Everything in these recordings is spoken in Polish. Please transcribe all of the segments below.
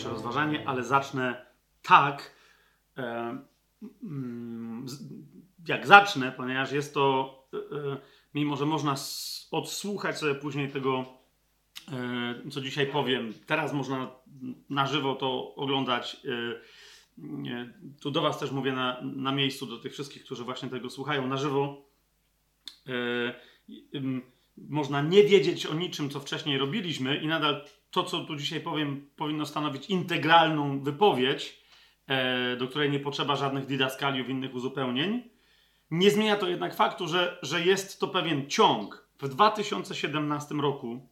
dzisiejsze rozważanie, ale zacznę tak, e, mm, jak zacznę, ponieważ jest to, e, e, mimo że można odsłuchać sobie później tego, co dzisiaj powiem, teraz można na żywo to oglądać. Tu do Was też mówię na, na miejscu, do tych wszystkich, którzy właśnie tego słuchają na żywo. Można nie wiedzieć o niczym, co wcześniej robiliśmy, i nadal to, co tu dzisiaj powiem, powinno stanowić integralną wypowiedź, e, do której nie potrzeba żadnych didaskaliów, innych uzupełnień. Nie zmienia to jednak faktu, że, że jest to pewien ciąg. W 2017 roku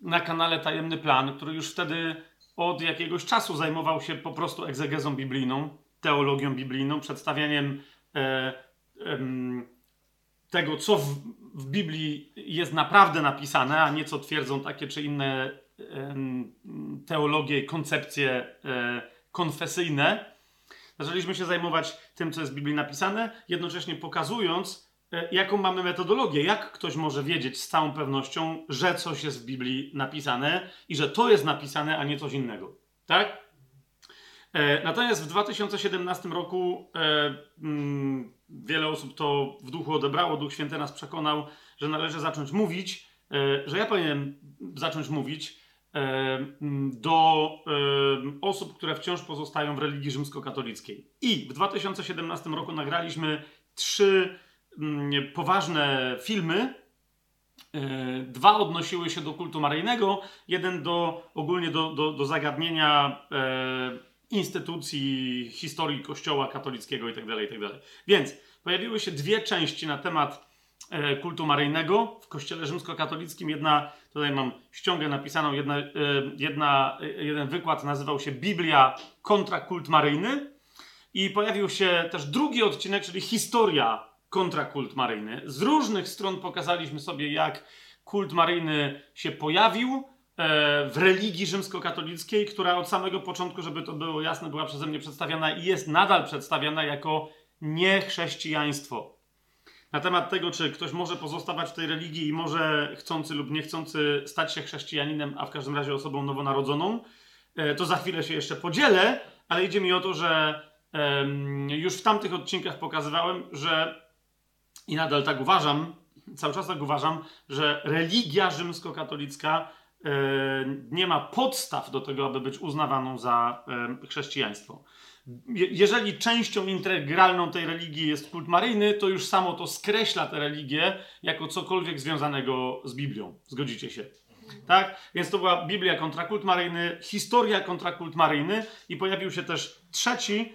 na kanale Tajemny Plan, który już wtedy od jakiegoś czasu zajmował się po prostu egzegezą biblijną, teologią biblijną, przedstawianiem e, tego, co w, w Biblii jest naprawdę napisane, a nie co twierdzą takie czy inne teologie, koncepcje e, konfesyjne. Zaczęliśmy się zajmować tym, co jest w Biblii napisane, jednocześnie pokazując, e, jaką mamy metodologię, jak ktoś może wiedzieć z całą pewnością, że coś jest w Biblii napisane i że to jest napisane, a nie coś innego. Tak? E, natomiast w 2017 roku mm, wiele osób to w duchu odebrało, Duch Święty nas przekonał, że należy zacząć mówić, że ja powinienem zacząć mówić do osób, które wciąż pozostają w religii rzymskokatolickiej. I w 2017 roku nagraliśmy trzy poważne filmy. E, dwa odnosiły się do kultu maryjnego, jeden do ogólnie do, do, do zagadnienia e, instytucji, historii Kościoła katolickiego itd., tak itd. Tak Więc pojawiły się dwie części na temat E, kultu maryjnego w kościele rzymskokatolickim. Jedna, tutaj mam ściągę napisaną, jedna, e, jedna, e, jeden wykład nazywał się Biblia kontra kult maryjny. I pojawił się też drugi odcinek, czyli historia kontra kult maryjny. Z różnych stron pokazaliśmy sobie, jak kult maryjny się pojawił w religii rzymskokatolickiej, która od samego początku, żeby to było jasne, była przeze mnie przedstawiana i jest nadal przedstawiana jako niechrześcijaństwo. Na temat tego, czy ktoś może pozostawać w tej religii i może chcący lub niechcący stać się chrześcijaninem, a w każdym razie osobą nowonarodzoną, e, to za chwilę się jeszcze podzielę, ale idzie mi o to, że już w tamtych odcinkach pokazywałem, że i nadal tak uważam, cały czas tak uważam, że religia rzymskokatolicka e, nie ma podstaw do tego, aby być uznawaną za chrześcijaństwo jeżeli częścią integralną tej religii jest kult maryjny, to już samo to skreśla tę religię jako cokolwiek związanego z Biblią. Zgodzicie się? Tak? Więc to była Biblia kontra kult maryjny, historia kontra kult maryjny i pojawił się też trzeci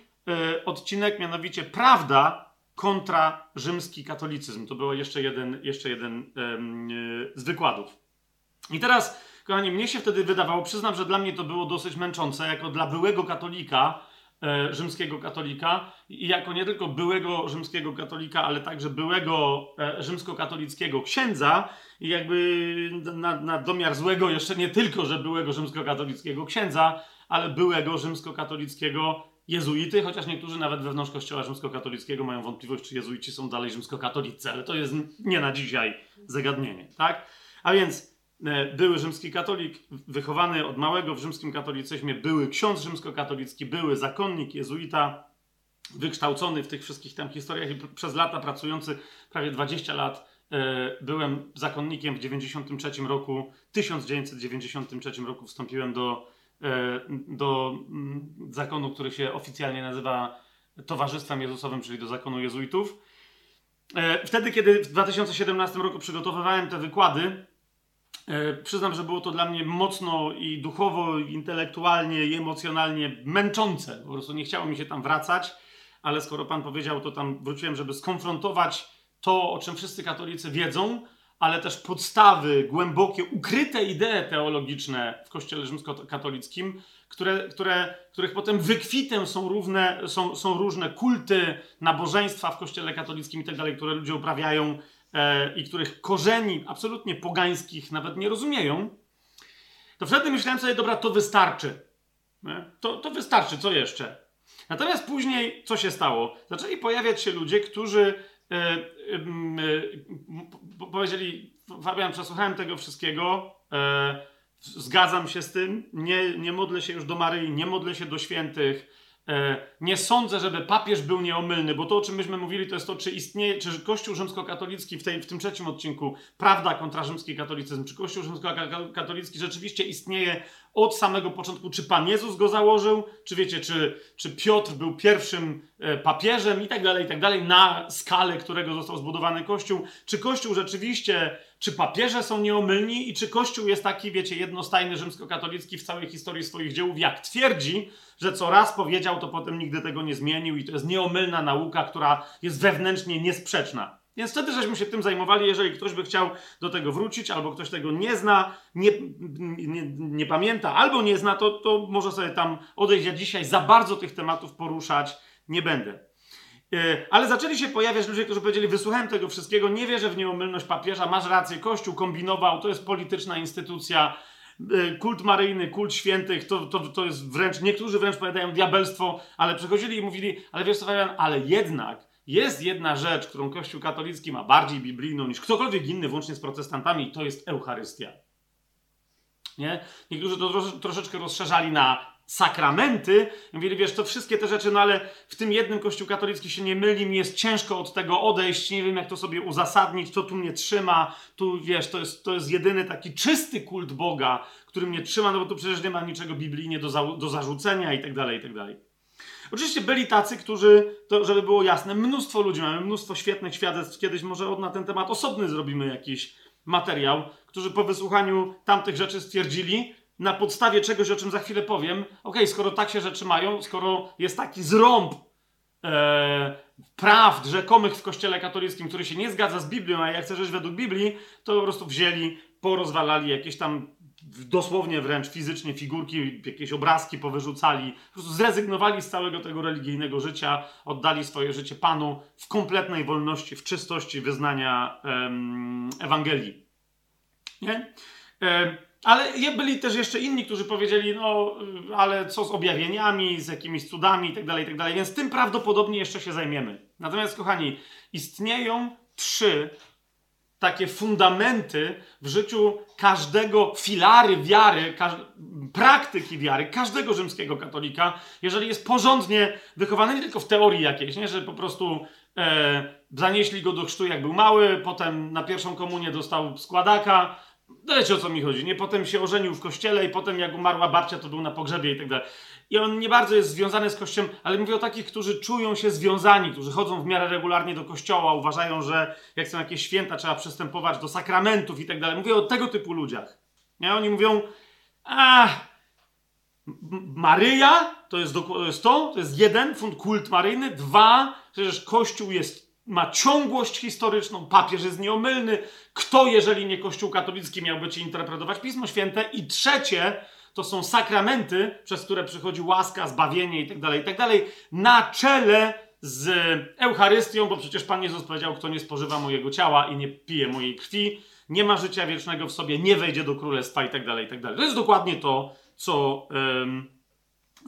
y, odcinek, mianowicie prawda kontra rzymski katolicyzm. To był jeszcze jeden, jeszcze jeden y, z wykładów. I teraz, kochani, mnie się wtedy wydawało, przyznam, że dla mnie to było dosyć męczące, jako dla byłego katolika, E, rzymskiego katolika i jako nie tylko byłego rzymskiego katolika, ale także byłego e, rzymskokatolickiego księdza i jakby na, na domiar złego jeszcze nie tylko, że byłego rzymskokatolickiego księdza, ale byłego rzymskokatolickiego jezuity, chociaż niektórzy nawet wewnątrz kościoła rzymskokatolickiego mają wątpliwość, czy jezuici są dalej rzymskokatolicy, ale to jest nie na dzisiaj zagadnienie, tak? A więc były rzymski katolik, wychowany od małego w rzymskim katolicyzmie, były ksiądz rzymskokatolicki, były zakonnik, jezuita, wykształcony w tych wszystkich tam historiach i przez lata pracujący, prawie 20 lat, e, byłem zakonnikiem w 93 roku, 1993 roku wstąpiłem do, e, do mm, zakonu, który się oficjalnie nazywa Towarzystwem Jezusowym, czyli do zakonu jezuitów. Wtedy, kiedy w 2017 roku przygotowywałem te wykłady, E, przyznam, że było to dla mnie mocno i duchowo, i intelektualnie, i emocjonalnie męczące. Po prostu nie chciało mi się tam wracać, ale skoro Pan powiedział, to tam wróciłem, żeby skonfrontować to, o czym wszyscy katolicy wiedzą, ale też podstawy, głębokie, ukryte idee teologiczne w Kościele rzymskokatolickim, które, które, których potem wykwitem są, równe, są, są różne kulty, nabożeństwa w Kościele katolickim i tak dalej, które ludzie uprawiają e, i których korzeni absolutnie pogańskich nawet nie rozumieją, to wtedy myślałem sobie, dobra, to wystarczy. To, to wystarczy, co jeszcze? Natomiast później co się stało? Zaczęli pojawiać się ludzie, którzy e, e, powiedzieli: Fabian, przesłuchałem tego wszystkiego. E, zgadzam się z tym, nie, nie modlę się już do Maryi, nie modlę się do świętych, E, nie sądzę, żeby papież był nieomylny, bo to, o czym myśmy mówili, to jest to, czy istnieje, czy Kościół rzymskokatolicki w, tej, w tym trzecim odcinku, prawda kontra rzymski katolicyzm, czy Kościół rzymskokatolicki rzeczywiście istnieje od samego początku, czy Pan Jezus go założył, czy wiecie, czy, czy Piotr był pierwszym e, papieżem i tak dalej, i tak dalej, na skalę, którego został zbudowany Kościół, czy Kościół rzeczywiście czy papieże są nieomylni i czy Kościół jest taki, wiecie, jednostajny rzymskokatolicki w całej historii swoich dziełów, jak twierdzi, że co raz powiedział, to potem nigdy tego nie zmienił i to jest nieomylna nauka, która jest wewnętrznie niesprzeczna. Więc wtedy żeśmy się tym zajmowali. Jeżeli ktoś by chciał do tego wrócić, albo ktoś tego nie zna, nie, nie, nie pamięta, albo nie zna, to, to może sobie tam odejść. Ja dzisiaj za bardzo tych tematów poruszać nie będę. E, ale zaczęli się pojawiać ludzie, którzy powiedzieli: Wysłuchałem tego wszystkiego, nie wierzę w nieomylność papieża, masz rację, Kościół kombinował, to jest polityczna instytucja, e, kult maryjny, kult świętych, to, to, to jest wręcz, niektórzy wręcz powiadają diabelstwo, ale przychodzili i mówili: Ale wiesz co, Fabian, ale jednak jest jedna rzecz, którą Kościół katolicki ma bardziej biblijną niż ktokolwiek inny, włącznie z protestantami, to jest Eucharystia. Nie? Niektórzy to troszeczkę rozszerzali na sakramenty. Mówili, wiesz, to wszystkie te rzeczy, no ale w tym jednym kościół katolicki się nie myli, mi jest ciężko od tego odejść, nie wiem jak to sobie uzasadnić, co tu mnie trzyma, tu wiesz, to jest, to jest jedyny taki czysty kult Boga, który mnie trzyma, no bo tu przecież nie ma niczego biblijnie do, za, do zarzucenia i tak dalej, i tak dalej. Oczywiście byli tacy, którzy, to żeby było jasne, mnóstwo ludzi, mamy mnóstwo świetnych świadectw, kiedyś może na ten temat osobny zrobimy jakiś materiał, którzy po wysłuchaniu tamtych rzeczy stwierdzili, na podstawie czegoś, o czym za chwilę powiem, ok, skoro tak się rzeczy mają, skoro jest taki zrąb e, prawd rzekomych w kościele katolickim, który się nie zgadza z Biblią, a ja chcę żyć według Biblii, to po prostu wzięli, porozwalali jakieś tam dosłownie wręcz fizycznie figurki, jakieś obrazki powyrzucali, po prostu zrezygnowali z całego tego religijnego życia, oddali swoje życie Panu w kompletnej wolności, w czystości wyznania em, Ewangelii. Nie? E, ale byli też jeszcze inni, którzy powiedzieli, no, ale co z objawieniami, z jakimiś cudami itd., tak itd., tak więc tym prawdopodobnie jeszcze się zajmiemy. Natomiast, kochani, istnieją trzy takie fundamenty w życiu każdego, filary wiary, praktyki wiary, każdego rzymskiego katolika, jeżeli jest porządnie wychowany, nie tylko w teorii jakiejś, nie, że po prostu e, zanieśli go do chrztu jak był mały, potem na pierwszą komunię dostał składaka, wiecie o co mi chodzi, nie? Potem się ożenił w kościele i potem jak umarła babcia, to był na pogrzebie i tak dalej. I on nie bardzo jest związany z kościołem, ale mówię o takich, którzy czują się związani, którzy chodzą w miarę regularnie do kościoła, uważają, że jak są jakieś święta, trzeba przystępować do sakramentów i tak dalej. Mówię o tego typu ludziach. Nie? Oni mówią, a Maryja to jest, to jest to, to jest jeden, fund kult maryjny, dwa, przecież Kościół jest ma ciągłość historyczną, papież jest nieomylny. Kto, jeżeli nie Kościół katolicki, miałby ci interpretować Pismo Święte? I trzecie, to są sakramenty, przez które przychodzi łaska, zbawienie itd., tak itd., tak na czele z Eucharystią, bo przecież Pan Jezus powiedział, kto nie spożywa mojego ciała i nie pije mojej krwi, nie ma życia wiecznego w sobie, nie wejdzie do królestwa itd., tak itd. To jest dokładnie to, co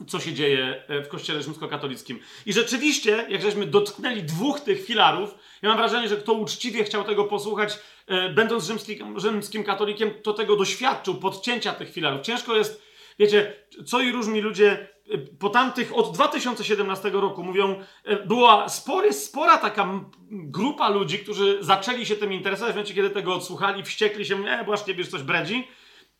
co się dzieje e, w kościele rzymskokatolickim. I rzeczywiście, jak żeśmy dotknęli dwóch tych filarów, ja mam wrażenie, że kto uczciwie chciał tego posłuchać, e, będąc rzymskim, rzymskim katolikiem, to tego doświadczył, podcięcia tych filarów. Ciężko jest, wiecie, co i różni ludzie e, po tamtych, od 2017 roku mówią, była spory, spora taka grupa ludzi, którzy zaczęli się tym interesować, w momencie, kiedy tego odsłuchali, wściekli się, nie, właśnie wiesz, coś bredzi,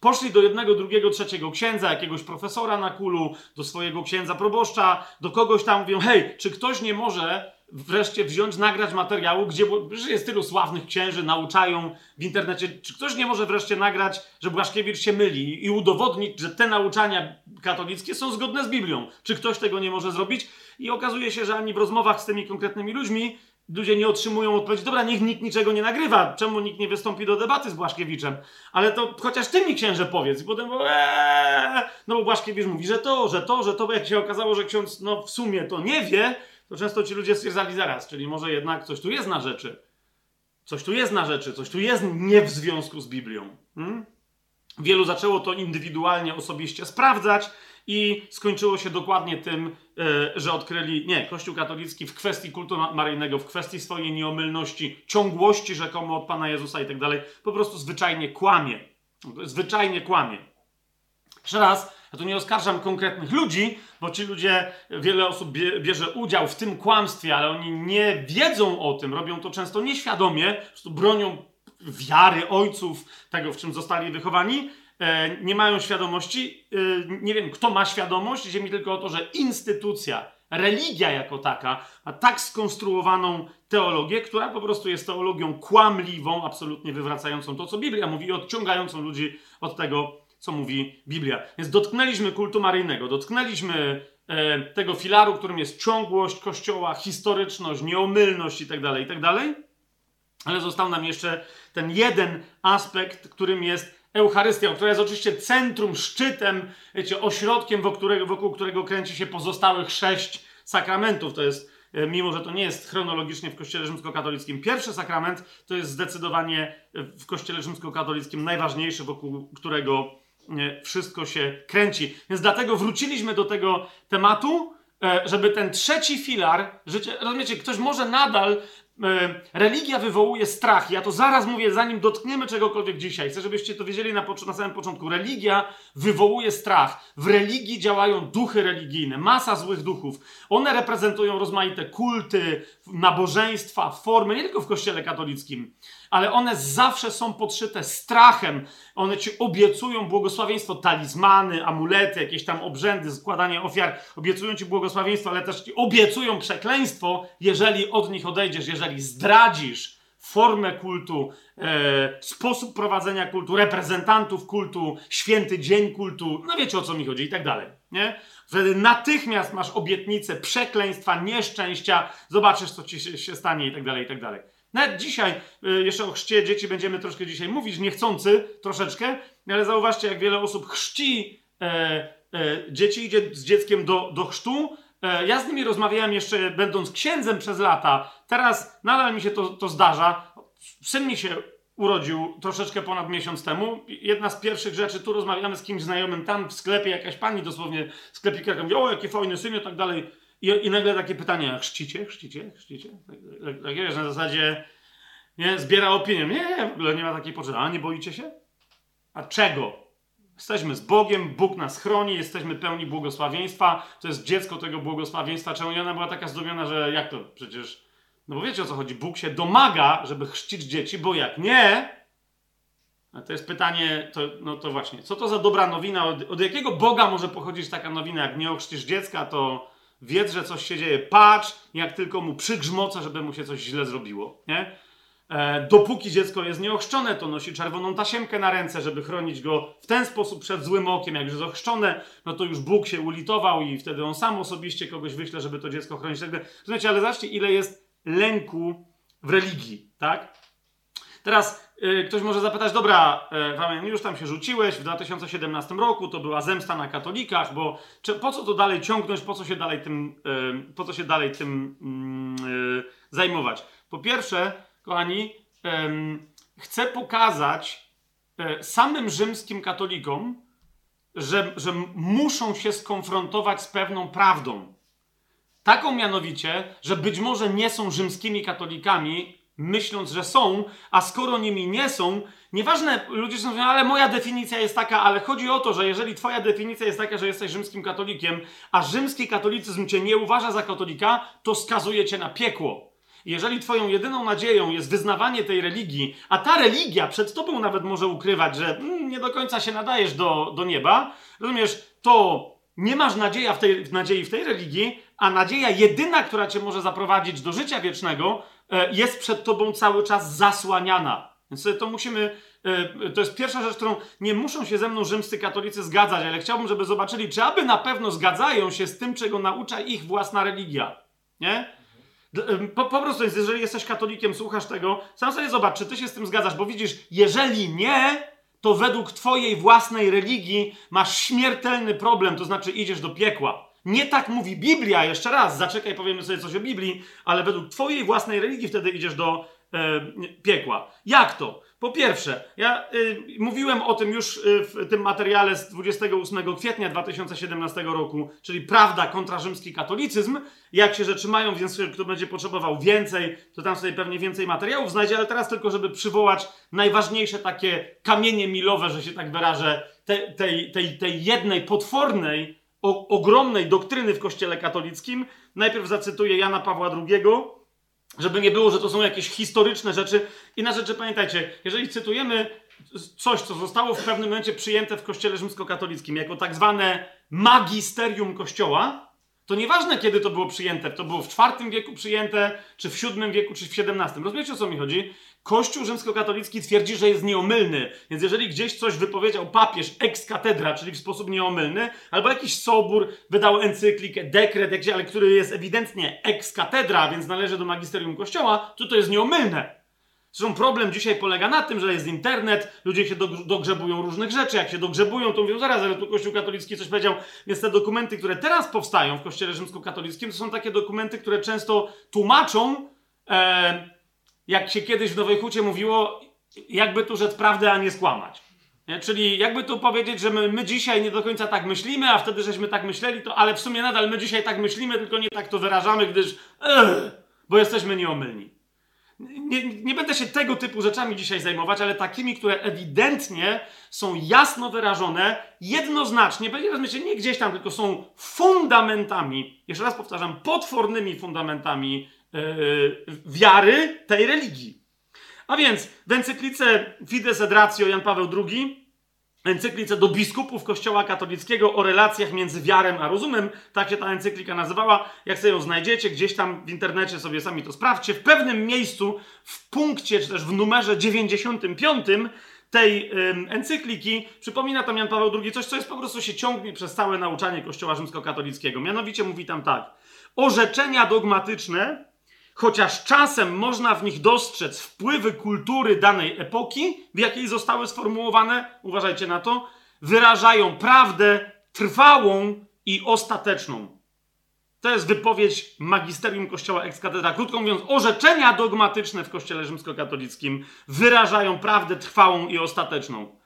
Poszli do jednego, drugiego, trzeciego księdza, jakiegoś profesora na kulu, do swojego księdza proboszcza, do kogoś tam mówią, hej, czy ktoś nie może wreszcie wziąć, nagrać materiału, gdzie że jest tylu sławnych księży, nauczają w internecie, czy ktoś nie może wreszcie nagrać, że Błaszkiewicz się myli i udowodnić, że te nauczania katolickie są zgodne z Biblią. Czy ktoś tego nie może zrobić? I okazuje się, że ani w rozmowach z tymi konkretnymi ludźmi ludzie nie otrzymują odpowiedzi. Dobra, niech nikt niczego nie nagrywa. Czemu nikt nie wystąpi do debaty z Błaszkiewiczem? Ale to chociaż ty mi księże powiedz. I potem, eee, no bo Błaszkiewicz mówi, że to, że to, że to. Bo jak się okazało, że ksiądz no w sumie to nie wie, to często ci ludzie stwierdzali zaraz. Czyli może jednak coś tu jest na rzeczy. Coś tu jest na rzeczy, coś tu jest nie w związku z Biblią. Hmm? Wielu zaczęło to indywidualnie, osobiście sprawdzać i skończyło się dokładnie tym, e, że odkryli, nie, Kościół katolicki w kwestii kultu maryjnego, w kwestii swojej nieomylności, ciągłości rzekomo od Pana Jezusa i tak dalej, po prostu zwyczajnie kłamie. Zwyczajnie kłamie. Jeszcze raz, ja tu nie oskarżam konkretnych ludzi, bo ci ludzie, wiele osób bie, bierze udział w tym kłamstwie, ale oni nie wiedzą o tym, robią to często nieświadomie, po prostu bronią wiary ojców, tego w czym zostali wychowani, nie mają świadomości. E, nie wiem, kto ma świadomość, idzie mi tylko o to, że instytucja, religia jako taka ma tak skonstruowaną teologię, która po prostu jest teologią kłamliwą, absolutnie wywracającą to, co Biblia mówi, i odciągającą ludzi od tego, co mówi Biblia. Więc dotknęliśmy kultu maryjnego, dotknęliśmy e, tego filaru, którym jest ciągłość Kościoła, historyczność, nieomylność itd., tak itd., tak ale został nam jeszcze ten jeden aspekt, którym jest Eucharystia, która jest oczywiście centrum, szczytem, wiecie, ośrodkiem, wokół którego, wokół którego kręci się pozostałych sześć sakramentów. To jest, e, mimo że to nie jest chronologicznie w Kościele rzymskokatolickim, pierwszy sakrament to jest zdecydowanie w Kościele rzymskokatolickim najważniejszy, wokół którego e, wszystko się kręci. Więc dlatego wróciliśmy do tego tematu, e, żeby ten trzeci filar, życie, rozumiecie, ktoś może nadal E, religia wywołuje strach. Ja to zaraz mówię, zanim dotkniemy czegokolwiek dzisiaj. Chcę, żebyście to wiedzieli na, na samym początku. Religia wywołuje strach. W religii działają duchy religijne, masa złych duchów. One reprezentują rozmaite kulty, nabożeństwa, formy, nie tylko w kościele katolickim ale one zawsze są podszyte strachem. One ci obiecują błogosławieństwo, talizmany, amulety, jakieś tam obrzędy, składanie ofiar. Obiecują ci błogosławieństwo, ale też ci obiecują przekleństwo, jeżeli od nich odejdziesz, jeżeli zdradzisz formę kultu, e, sposób prowadzenia kultu, reprezentantów kultu, święty dzień kultu, no wiecie o co mi chodzi i tak dalej, nie? Wtedy natychmiast masz obietnicę przekleństwa, nieszczęścia, zobaczysz co ci się, się stanie i tak dalej, i tak dalej. Nawet dzisiaj, y, jeszcze o chrzcie dzieci będziemy troszkę dzisiaj mówić, niechcący troszeczkę, ale zauważcie, jak wiele osób chrzci e, e, dzieci, idzie z dzieckiem do, do chrztu. E, ja z nimi rozmawiałem jeszcze będąc księdzem przez lata. Teraz nadal mi się to, to zdarza. Syn mi się urodził troszeczkę ponad miesiąc temu. Jedna z pierwszych rzeczy, tu rozmawiamy z kimś znajomym, tam w sklepie jakaś pani dosłownie, sklepik mówi, o jaki fajny syn i tak dalej. I, I nagle takie pytanie, chrzcicie, chrzcicie, chrzcicie? Tak, tak, wiesz, na zasadzie nie, zbiera opinię. Nie, nie, w ogóle nie ma takiej potrzeby. A nie boicie się? A czego? Jesteśmy z Bogiem, Bóg nas chroni, jesteśmy pełni błogosławieństwa. To jest dziecko tego błogosławieństwa. Czemu ona była taka zdumiona, że jak to przecież... No bo wiecie o co chodzi. Bóg się domaga, żeby chrzcić dzieci, bo jak nie, a to jest pytanie, to, no to właśnie, co to za dobra nowina? Od, od, jakiego Boga może pochodzić taka nowina? Jak nie ochrzcisz dziecka, to wiedz, że coś się dzieje. Patrz, jak tylko mu przygrzmoca, żeby mu się coś źle zrobiło. Nie? E, dopóki dziecko jest nieochrzczone, to nosi czerwoną tasiemkę na ręce, żeby chronić go w ten sposób przed złym okiem. Jak już jest ochrzczone, no to już Bóg się ulitował i wtedy on sam osobiście kogoś wyśle, żeby to dziecko chronić. Tak Słuchajcie, ale zobaczcie, ile jest lęku w religii, tak? Teraz yy, ktoś może zapytać, dobra, yy, już tam się rzuciłeś w 2017 roku, to była zemsta na katolikach, bo czy, po co to dalej ciągnąć, po co się dalej tym, yy, po co się dalej tym mm, zajmować? Po pierwsze, kochani, chcę pokazać e, samym rzymskim katolikom, że, że muszą się skonfrontować z pewną prawdą. Taką mianowicie, że być może nie są rzymskimi katolikami, myśląc, że są, a skoro nimi nie są, nieważne, ludzie są ale moja definicja jest taka, ale chodzi o to, że jeżeli twoja definicja jest taka, że jesteś rzymskim katolikiem, a rzymski katolicyzm cię nie uważa za katolika, to skazuje cię na piekło. Jeżeli twoją jedyną nadzieją jest wyznawanie tej religii, a ta religia przed tobą nawet może ukrywać, że mm, nie do końca się nadajesz do, do nieba, rozumiesz, to nie masz nadziei w, tej, nadziei w tej religii, a nadzieja jedyna, która cię może zaprowadzić do życia wiecznego, jest przed tobą cały czas zasłaniana. Więc to musimy, e, to jest pierwsza rzecz, którą nie muszą się ze mną rzymscy katolicy zgadzać, ale chciałbym, żeby zobaczyli, czy aby na pewno zgadzają się z tym, czego naucza ich własna religia. Nie? Po, po prostu, jeżeli jesteś katolikiem, słuchasz tego, sam sobie zobacz, czy ty się z tym zgadzasz, bo widzisz, jeżeli nie, to według twojej własnej religii masz śmiertelny problem, to znaczy idziesz do piekła. Nie tak mówi Biblia, jeszcze raz, zaczekaj, powiemy sobie coś o Biblii, ale według twojej własnej religii wtedy idziesz do, e, piekła. Jak to? Po pierwsze, ja y, mówiłem o tym już y, w tym materiale z 28 kwietnia 2017 roku, czyli Prawda kontra rzymski katolicyzm. Jak się rzeczy mają, więc kto będzie potrzebował więcej, to tam sobie pewnie więcej materiałów znajdzie, ale teraz tylko, żeby przywołać najważniejsze takie kamienie milowe, że się tak wyrażę, te, tej, tej, tej jednej potwornej, o, ogromnej doktryny w Kościele katolickim. Najpierw zacytuję Jana Pawła II, żeby nie było, że to są jakieś historyczne rzeczy. I na rzeczy pamiętajcie, jeżeli cytujemy coś, co zostało w pewnym momencie przyjęte w Kościele rzymskokatolickim jako tak zwane magisterium Kościoła, to nieważne kiedy to było przyjęte, to było w IV wieku przyjęte, czy w VII wieku, czy w XVII. Rozumiecie o co mi chodzi? Kościół rzymskokatolicki twierdzi, że jest nieomylny. Więc jeżeli gdzieś coś wypowiedział papież ex katedra, czyli w sposób nieomylny, albo jakiś sobór wydał encyklikę, dekret, ale który jest ewidentnie ex katedra, więc należy do magisterium kościoła, to to jest nieomylne. Zresztą problem dzisiaj polega na tym, że jest internet, ludzie się dogrzebują różnych rzeczy. Jak się dogrzebują, to mówią zaraz, ale tu Kościół katolicki coś powiedział. Więc te dokumenty, które teraz powstają w Kościele rzymskokatolickim, to są takie dokumenty, które często tłumaczą e, jak się kiedyś w Nowej Hucie mówiło, jakby tu rzec prawdę, a nie skłamać. Nie? Czyli jakby tu powiedzieć, że my, my, dzisiaj nie do końca tak myślimy, a wtedy żeśmy tak myśleli, to ale w sumie nadal my dzisiaj tak myślimy, tylko nie tak to wyrażamy, gdyż bo jesteśmy nieomylni. Nie, nie będę się tego typu rzeczami dzisiaj zajmować, ale takimi, które ewidentnie są jasno wyrażone, jednoznacznie, rozumiecie, nie gdzieś tam, tylko są fundamentami, jeszcze raz powtarzam, potwornymi fundamentami yy, wiary tej religii. A więc w encyklice Fides et Ratio Jan Paweł II, encyklice do biskupów Kościoła katolickiego o relacjach między wiarą a rozumem, tak się ta encyklika nazywała. Jak sobie ją znajdziecie, gdzieś tam w internecie sobie sami to sprawdźcie. W pewnym miejscu, w punkcie, czy też w numerze 95 tej ym, encykliki przypomina tam Jan Paweł II coś, co jest po prostu się ciągnie przez całe nauczanie Kościoła rzymskokatolickiego. Mianowicie mówi tam tak. Orzeczenia dogmatyczne chociaż czasem można w nich dostrzec wpływy kultury danej epoki, w jakiej zostały sformułowane, uważajcie na to, wyrażają prawdę trwałą i ostateczną. To jest wypowiedź magisterium Kościoła ex cathedra. Krótko mówiąc, orzeczenia dogmatyczne w Kościele rzymskokatolickim wyrażają prawdę trwałą i ostateczną.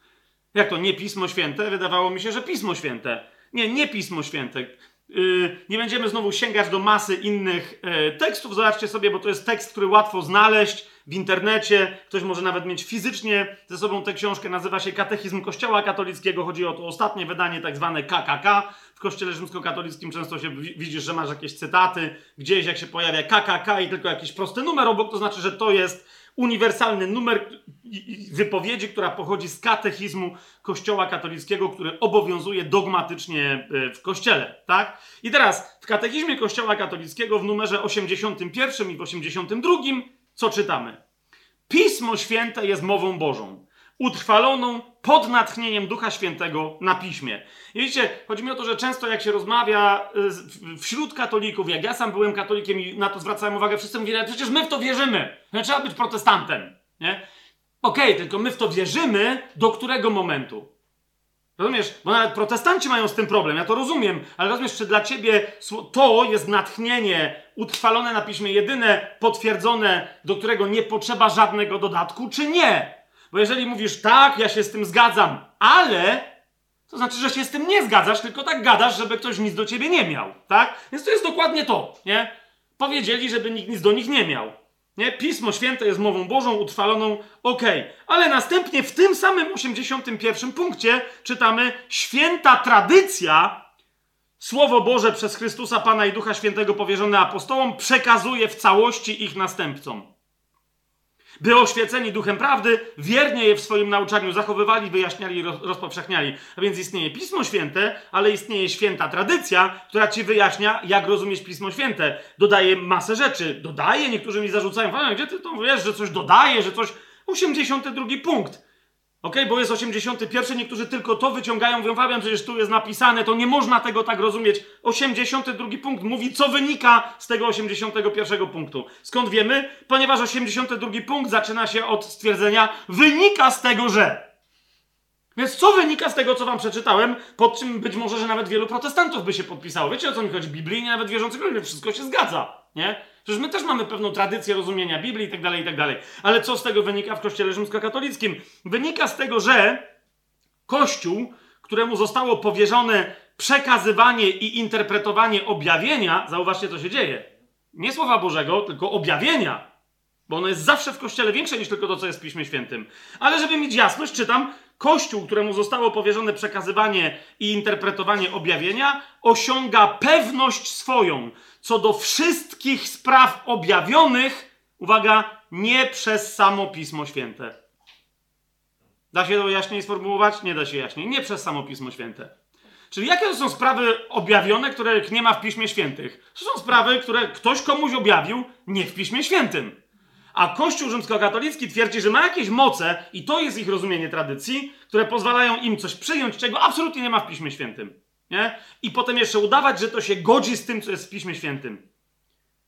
Jak to nie Pismo Święte? Wydawało mi się, że Pismo Święte. Nie, nie Pismo Święte. Yy, nie będziemy znowu sięgać do masy innych yy, tekstów. Zobaczcie sobie, bo to jest tekst, który łatwo znaleźć w internecie. Ktoś może nawet mieć fizycznie ze sobą tę książkę. Nazywa się Katechizm Kościoła Katolickiego. Chodzi o to ostatnie wydanie, tak zwane KKK. W Kościele Rzymskokatolickim często się widzisz, że masz jakieś cytaty. Gdzieś jak się pojawia KKK i tylko jakiś prosty numer obok, to znaczy, że to jest uniwersalny numer wypowiedzi, która pochodzi z katechizmu Kościoła katolickiego, który obowiązuje dogmatycznie e, w Kościele, tak? I teraz w katechizmie Kościoła katolickiego w numerze 81 i w 82 co czytamy? Pismo Święte jest mową Bożą utrwaloną pod natchnieniem Ducha Świętego na piśmie. I widzicie, chodzi mi o to, że często jak się rozmawia y, wśród katolików, jak ja sam byłem katolikiem i na to zwracałem uwagę, wszyscy mówili, ale przecież my w to wierzymy, nie trzeba być protestantem, nie? Okej, okay, tylko my w to wierzymy do którego momentu? Rozumiesz? Bo nawet protestanci mają z tym problem, ja to rozumiem, ale rozumiesz, czy dla ciebie to jest natchnienie utrwalone na piśmie, jedyne potwierdzone, do którego nie potrzeba żadnego dodatku, czy nie? Bo jeżeli mówisz tak, ja się z tym zgadzam, ale to znaczy, że się z tym nie zgadzasz, tylko tak gadasz, żeby ktoś nic do ciebie nie miał, tak? Więc to jest dokładnie to, nie? Powiedzieli, żeby nikt nic do nich nie miał. Nie? Pismo Święte jest mową Bożą, utrwaloną. Okay. Ale następnie w tym samym 81 punkcie czytamy święta tradycja, Słowo Boże przez Chrystusa Pana i Ducha Świętego powierzone apostołom przekazuje w całości ich następcom by oświeceni duchem prawdy wiernie je w swoim nauczaniu zachowywali, wyjaśniali i rozpowszechniali. A więc istnieje Pismo Święte, ale istnieje święta tradycja, która ci wyjaśnia, jak rozumieć Pismo Święte. Dodaje masę rzeczy. Dodaje, niektórzy mi zarzucają, gdzie ty to wiesz, że coś dodaje, że coś... 82 punkt. Ok, bo jest 81, niektórzy tylko to wyciągają, mówią, Fabian, przecież tu jest napisane, to nie można tego tak rozumieć. 82 punkt mówi, co wynika z tego 81 punktu. Skąd wiemy? Ponieważ 82 punkt zaczyna się od stwierdzenia, wynika z tego, że. Więc co wynika z tego, co wam przeczytałem, pod czym być może, że nawet wielu protestantów by się podpisało. Wiecie, o co mi chodzi? Biblijnie nawet wierzących ludzi, wszystko się zgadza, nie? Przecież my też mamy pewną tradycję rozumienia Biblii i tak dalej, i tak dalej. Ale co z tego wynika w Kościele rzymskokatolickim? Wynika z tego, że Kościół, któremu zostało powierzone przekazywanie i interpretowanie objawienia, zauważcie, co się dzieje. Nie Słowa Bożego, tylko objawienia. Bo ono jest zawsze w Kościele większe niż tylko to, co jest w Piśmie Świętym. Ale żeby mieć jasność, czytam, Kościół, któremu zostało powierzone przekazywanie i interpretowanie objawienia, osiąga pewność swoją co do wszystkich spraw objawionych, uwaga, nie przez samo Pismo Święte. Da się to jaśniej sformułować? Nie da się jaśniej. Nie przez samo Pismo Święte. Czyli jakie to są sprawy objawione, których nie ma w Piśmie Świętych? To są sprawy, które ktoś komuś objawił, nie w Piśmie Świętym. A Kościół rzymskokatolicki twierdzi, że ma jakieś moce, i to jest ich rozumienie tradycji, które pozwalają im coś przyjąć, czego absolutnie nie ma w Piśmie Świętym. Nie? I potem jeszcze udawać, że to się godzi z tym, co jest w Piśmie Świętym.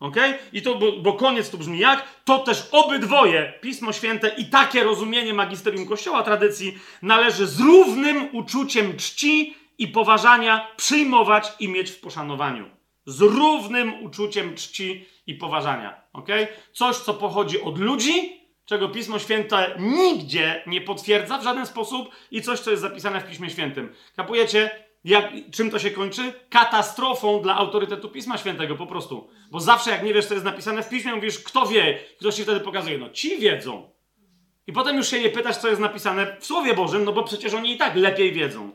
Ok? I to, bo, bo koniec tu brzmi jak? To też obydwoje, Pismo Święte i takie rozumienie magisterium Kościoła tradycji należy z równym uczuciem czci i poważania przyjmować i mieć w poszanowaniu. Z równym uczuciem czci i poważania. ok? Coś, co pochodzi od ludzi, czego Pismo Święte nigdzie nie potwierdza w żaden sposób i coś, co jest zapisane w Piśmie Świętym. Kapujecie? Jak, czym to się kończy? Katastrofą dla autorytetu Pisma Świętego po prostu. Bo zawsze jak nie wiesz, co jest napisane w Piśmie, mówisz, kto wie? Ktoś ci wtedy pokazuje. No ci wiedzą. I potem już się nie pytasz, co jest napisane w Słowie Bożym, no bo przecież oni i tak lepiej wiedzą.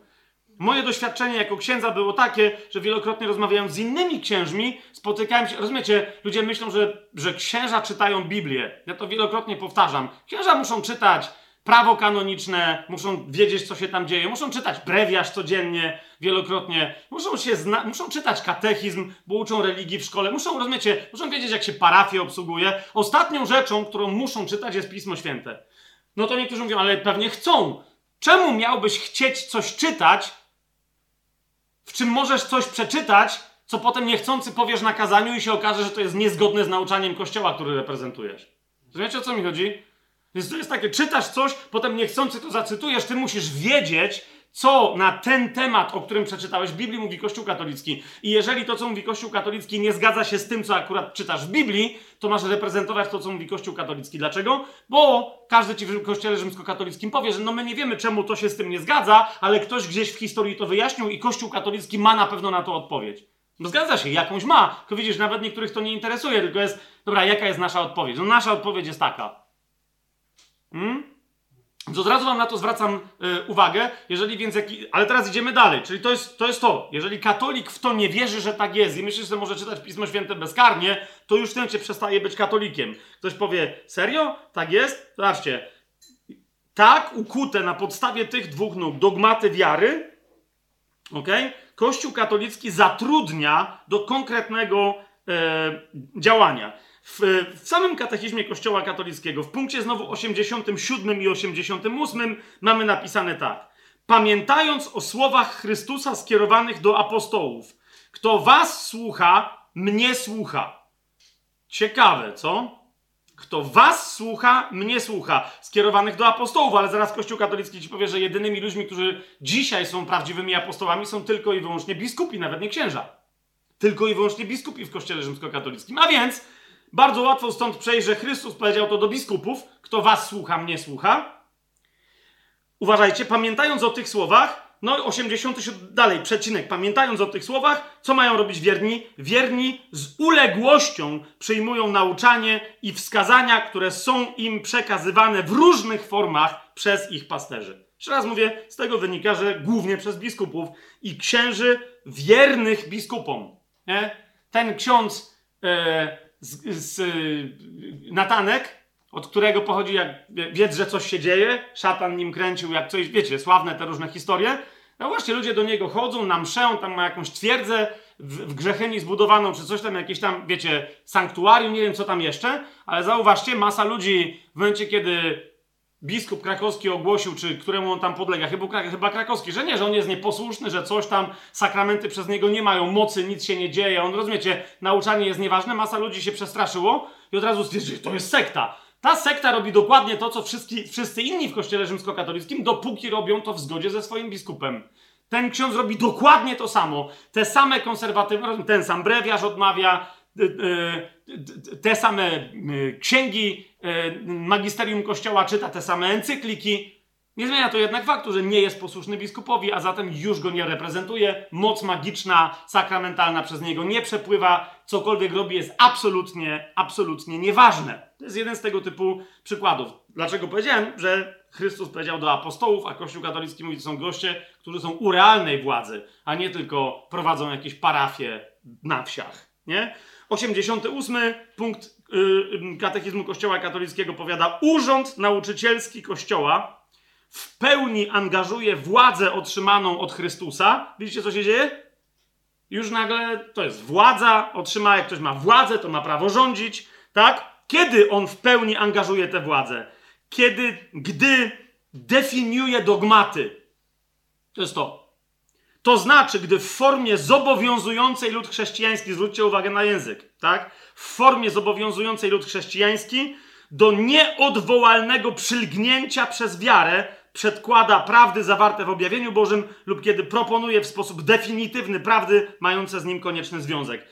Moje doświadczenie jako księdza było takie, że wielokrotnie rozmawiając z innymi księżmi, spotykałem się. Rozumiecie, ludzie myślą, że, że księża czytają Biblię. Ja to wielokrotnie powtarzam. Księża muszą czytać prawo kanoniczne, muszą wiedzieć, co się tam dzieje, muszą czytać brewiarz codziennie, wielokrotnie, muszą, się zna- muszą czytać katechizm, bo uczą religii w szkole, muszą, rozumiecie, muszą wiedzieć, jak się parafię obsługuje. Ostatnią rzeczą, którą muszą czytać, jest Pismo Święte. No to niektórzy mówią, ale pewnie chcą. Czemu miałbyś chcieć coś czytać, w czym możesz coś przeczytać, co potem niechcący powiesz na kazaniu i się okaże, że to jest niezgodne z nauczaniem kościoła, który reprezentujesz. Rozumiecie, o co mi chodzi? Więc to jest takie, czytasz coś, potem niechcący to zacytujesz, ty musisz wiedzieć, co na ten temat, o którym przeczytałeś w Biblii, mówi Kościół katolicki. I jeżeli to, co mówi Kościół katolicki, nie zgadza się z tym, co akurat czytasz w Biblii, to masz reprezentować to, co mówi Kościół katolicki. Dlaczego? Bo każdy ci w Kościele rzymskokatolickim powie, że no my nie wiemy, czemu to się z tym nie zgadza, ale ktoś gdzieś w historii to wyjaśnił i Kościół katolicki ma na pewno na to odpowiedź. No zgadza się, jakąś ma. Tylko widzisz, nawet niektórych to nie interesuje, tylko jest, dobra, jaka jest nasza odpowiedź? No nasza odpowiedź jest taka. Hmm? Więc od razu wam na to zwracam y, uwagę, jeżeli więc jaki... Ale teraz idziemy dalej, czyli to jest, to jest to. Jeżeli katolik w to nie wierzy, że tak jest i myśli, że może czytać Pismo Święte bezkarnie, to już w tym przestaje być katolikiem. Ktoś powie, serio? Tak jest? Zobaczcie. Tak ukute na podstawie tych dwóch nóg dogmaty wiary, ok? Kościół katolicki zatrudnia do konkretnego e, działania. W, w, samym katechizmie Kościoła katolickiego, w punkcie znowu 87 i 88, mamy napisane tak. Pamiętając o słowach Chrystusa skierowanych do apostołów, kto was słucha, mnie słucha. Ciekawe, co? Kto was słucha, mnie słucha. Skierowanych do apostołów, ale zaraz Kościół katolicki ci powie, że jedynymi ludźmi, którzy dzisiaj są prawdziwymi apostołami, są tylko i wyłącznie biskupi, nawet nie księża. Tylko i wyłącznie biskupi w Kościele rzymskokatolickim. A więc bardzo łatwo stąd przejść, że Chrystus powiedział to do biskupów: Kto was słucha, mnie słucha. Uważajcie, pamiętając o tych słowach, no 87 dalej, przecinek. Pamiętając o tych słowach, co mają robić wierni? Wierni z uległością przyjmują nauczanie i wskazania, które są im przekazywane w różnych formach przez ich pasterzy. Jeszcze raz mówię, z tego wynika, że głównie przez biskupów i księży wiernych biskupom. Nie? Ten ksiądz. E, z, z Natanek, od którego pochodzi, jak wiedz, że coś się dzieje, szatan nim kręcił, jak coś, wiecie, sławne te różne historie. No właśnie, ludzie do niego chodzą, na mszę, tam ma jakąś twierdzę w, w zbudowaną, czy coś tam, jakieś tam, wiecie, sanktuarium, nie wiem co tam jeszcze, ale zauważcie, masa ludzi w momencie, kiedy biskup krakowski ogłosił, czy któremu on tam podlega, chyba, krakowski, że nie, że on jest nieposłuszny, że coś tam, sakramenty przez niego nie mają mocy, nic się nie dzieje, on, rozumiecie, nauczanie jest nieważne, masa ludzi się przestraszyło i od razu stwierdził, że to jest sekta. Ta sekta robi dokładnie to, co wszyscy, wszyscy inni w kościele rzymskokatolickim, dopóki robią to w zgodzie ze swoim biskupem. Ten ksiądz robi dokładnie to samo. Te same konserwatywne, ten sam brewiarz odmawia, yy, te same y, księgi y, magisterium kościoła, czyta te same encykliki. Nie zmienia to jednak faktu, że nie jest posłuszny biskupowi, a zatem już go nie reprezentuje. Moc magiczna, sakramentalna przez niego nie przepływa. Cokolwiek robi jest absolutnie, absolutnie nieważne. To jest jeden z tego typu przykładów. Dlaczego powiedziałem, że Chrystus powiedział do apostołów, a Kościół katolicki mówi, to są goście, którzy są u realnej władzy, a nie tylko prowadzą jakieś parafie na wsiach. Nie? 88 punkt yy, katechizmu Kościoła katolickiego powiada: Urząd nauczycielski Kościoła w pełni angażuje władzę otrzymaną od Chrystusa. Widzicie, co się dzieje? Już nagle to jest władza, otrzyma, jak ktoś ma władzę, to ma prawo rządzić, tak? Kiedy on w pełni angażuje tę władzę? Kiedy, gdy definiuje dogmaty. To jest to. To znaczy, gdy w formie zobowiązującej lud chrześcijański, zwróćcie uwagę na język, tak? W formie zobowiązującej lud chrześcijański do nieodwołalnego przylgnięcia przez wiarę przedkłada prawdy zawarte w objawieniu Bożym lub kiedy proponuje w sposób definitywny prawdy mające z nim konieczny związek.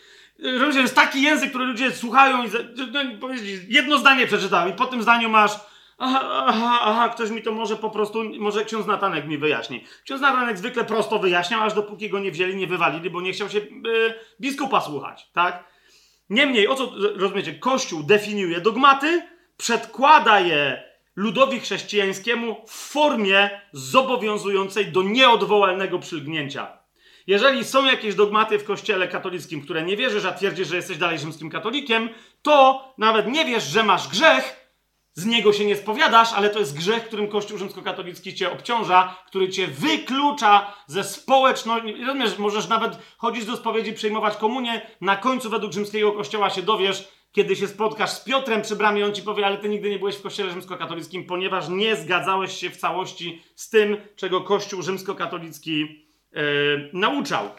Rozumiecie, jest taki język, który ludzie słuchają i no, jedno zdanie przeczytałem i po tym zdaniu masz Aha, aha, aha, ktoś mi to może po prostu, może ksiądz Natanek mi wyjaśni. Ksiądz Natanek zwykle prosto wyjaśniał, aż dopóki go nie wzięli, nie wywalili, bo nie chciał się yy, biskupa słuchać, tak? Niemniej, o co rozumiecie? Kościół definiuje dogmaty, przedkłada je ludowi chrześcijańskiemu w formie zobowiązującej do nieodwołalnego przylgnięcia. Jeżeli są jakieś dogmaty w kościele katolickim, które nie wierzysz, a twierdzisz, że jesteś dalej rzymskim katolikiem, to nawet nie wiesz, że masz grzech, z niego się nie spowiadasz, ale to jest grzech, którym Kościół rzymskokatolicki cię obciąża, który cię wyklucza ze społeczności. Rozumiesz, możesz nawet chodzić do spowiedzi, przyjmować komunię, na końcu według rzymskiego kościoła się dowiesz, kiedy się spotkasz z Piotrem przy bramie, on ci powie, ale ty nigdy nie byłeś w kościele rzymskokatolickim, ponieważ nie zgadzałeś się w całości z tym, czego Kościół rzymskokatolicki yy, nauczał.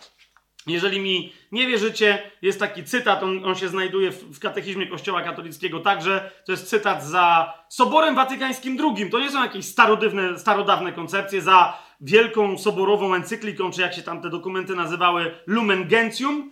Jeżeli mi nie wierzycie, jest taki cytat, on, on się znajduje w, w, katechizmie Kościoła katolickiego także. To jest cytat za Soborem Watykańskim II. To nie są jakieś starodawne, starodawne koncepcje, za wielką soborową encykliką, czy jak się tam te dokumenty nazywały, Lumen Gentium.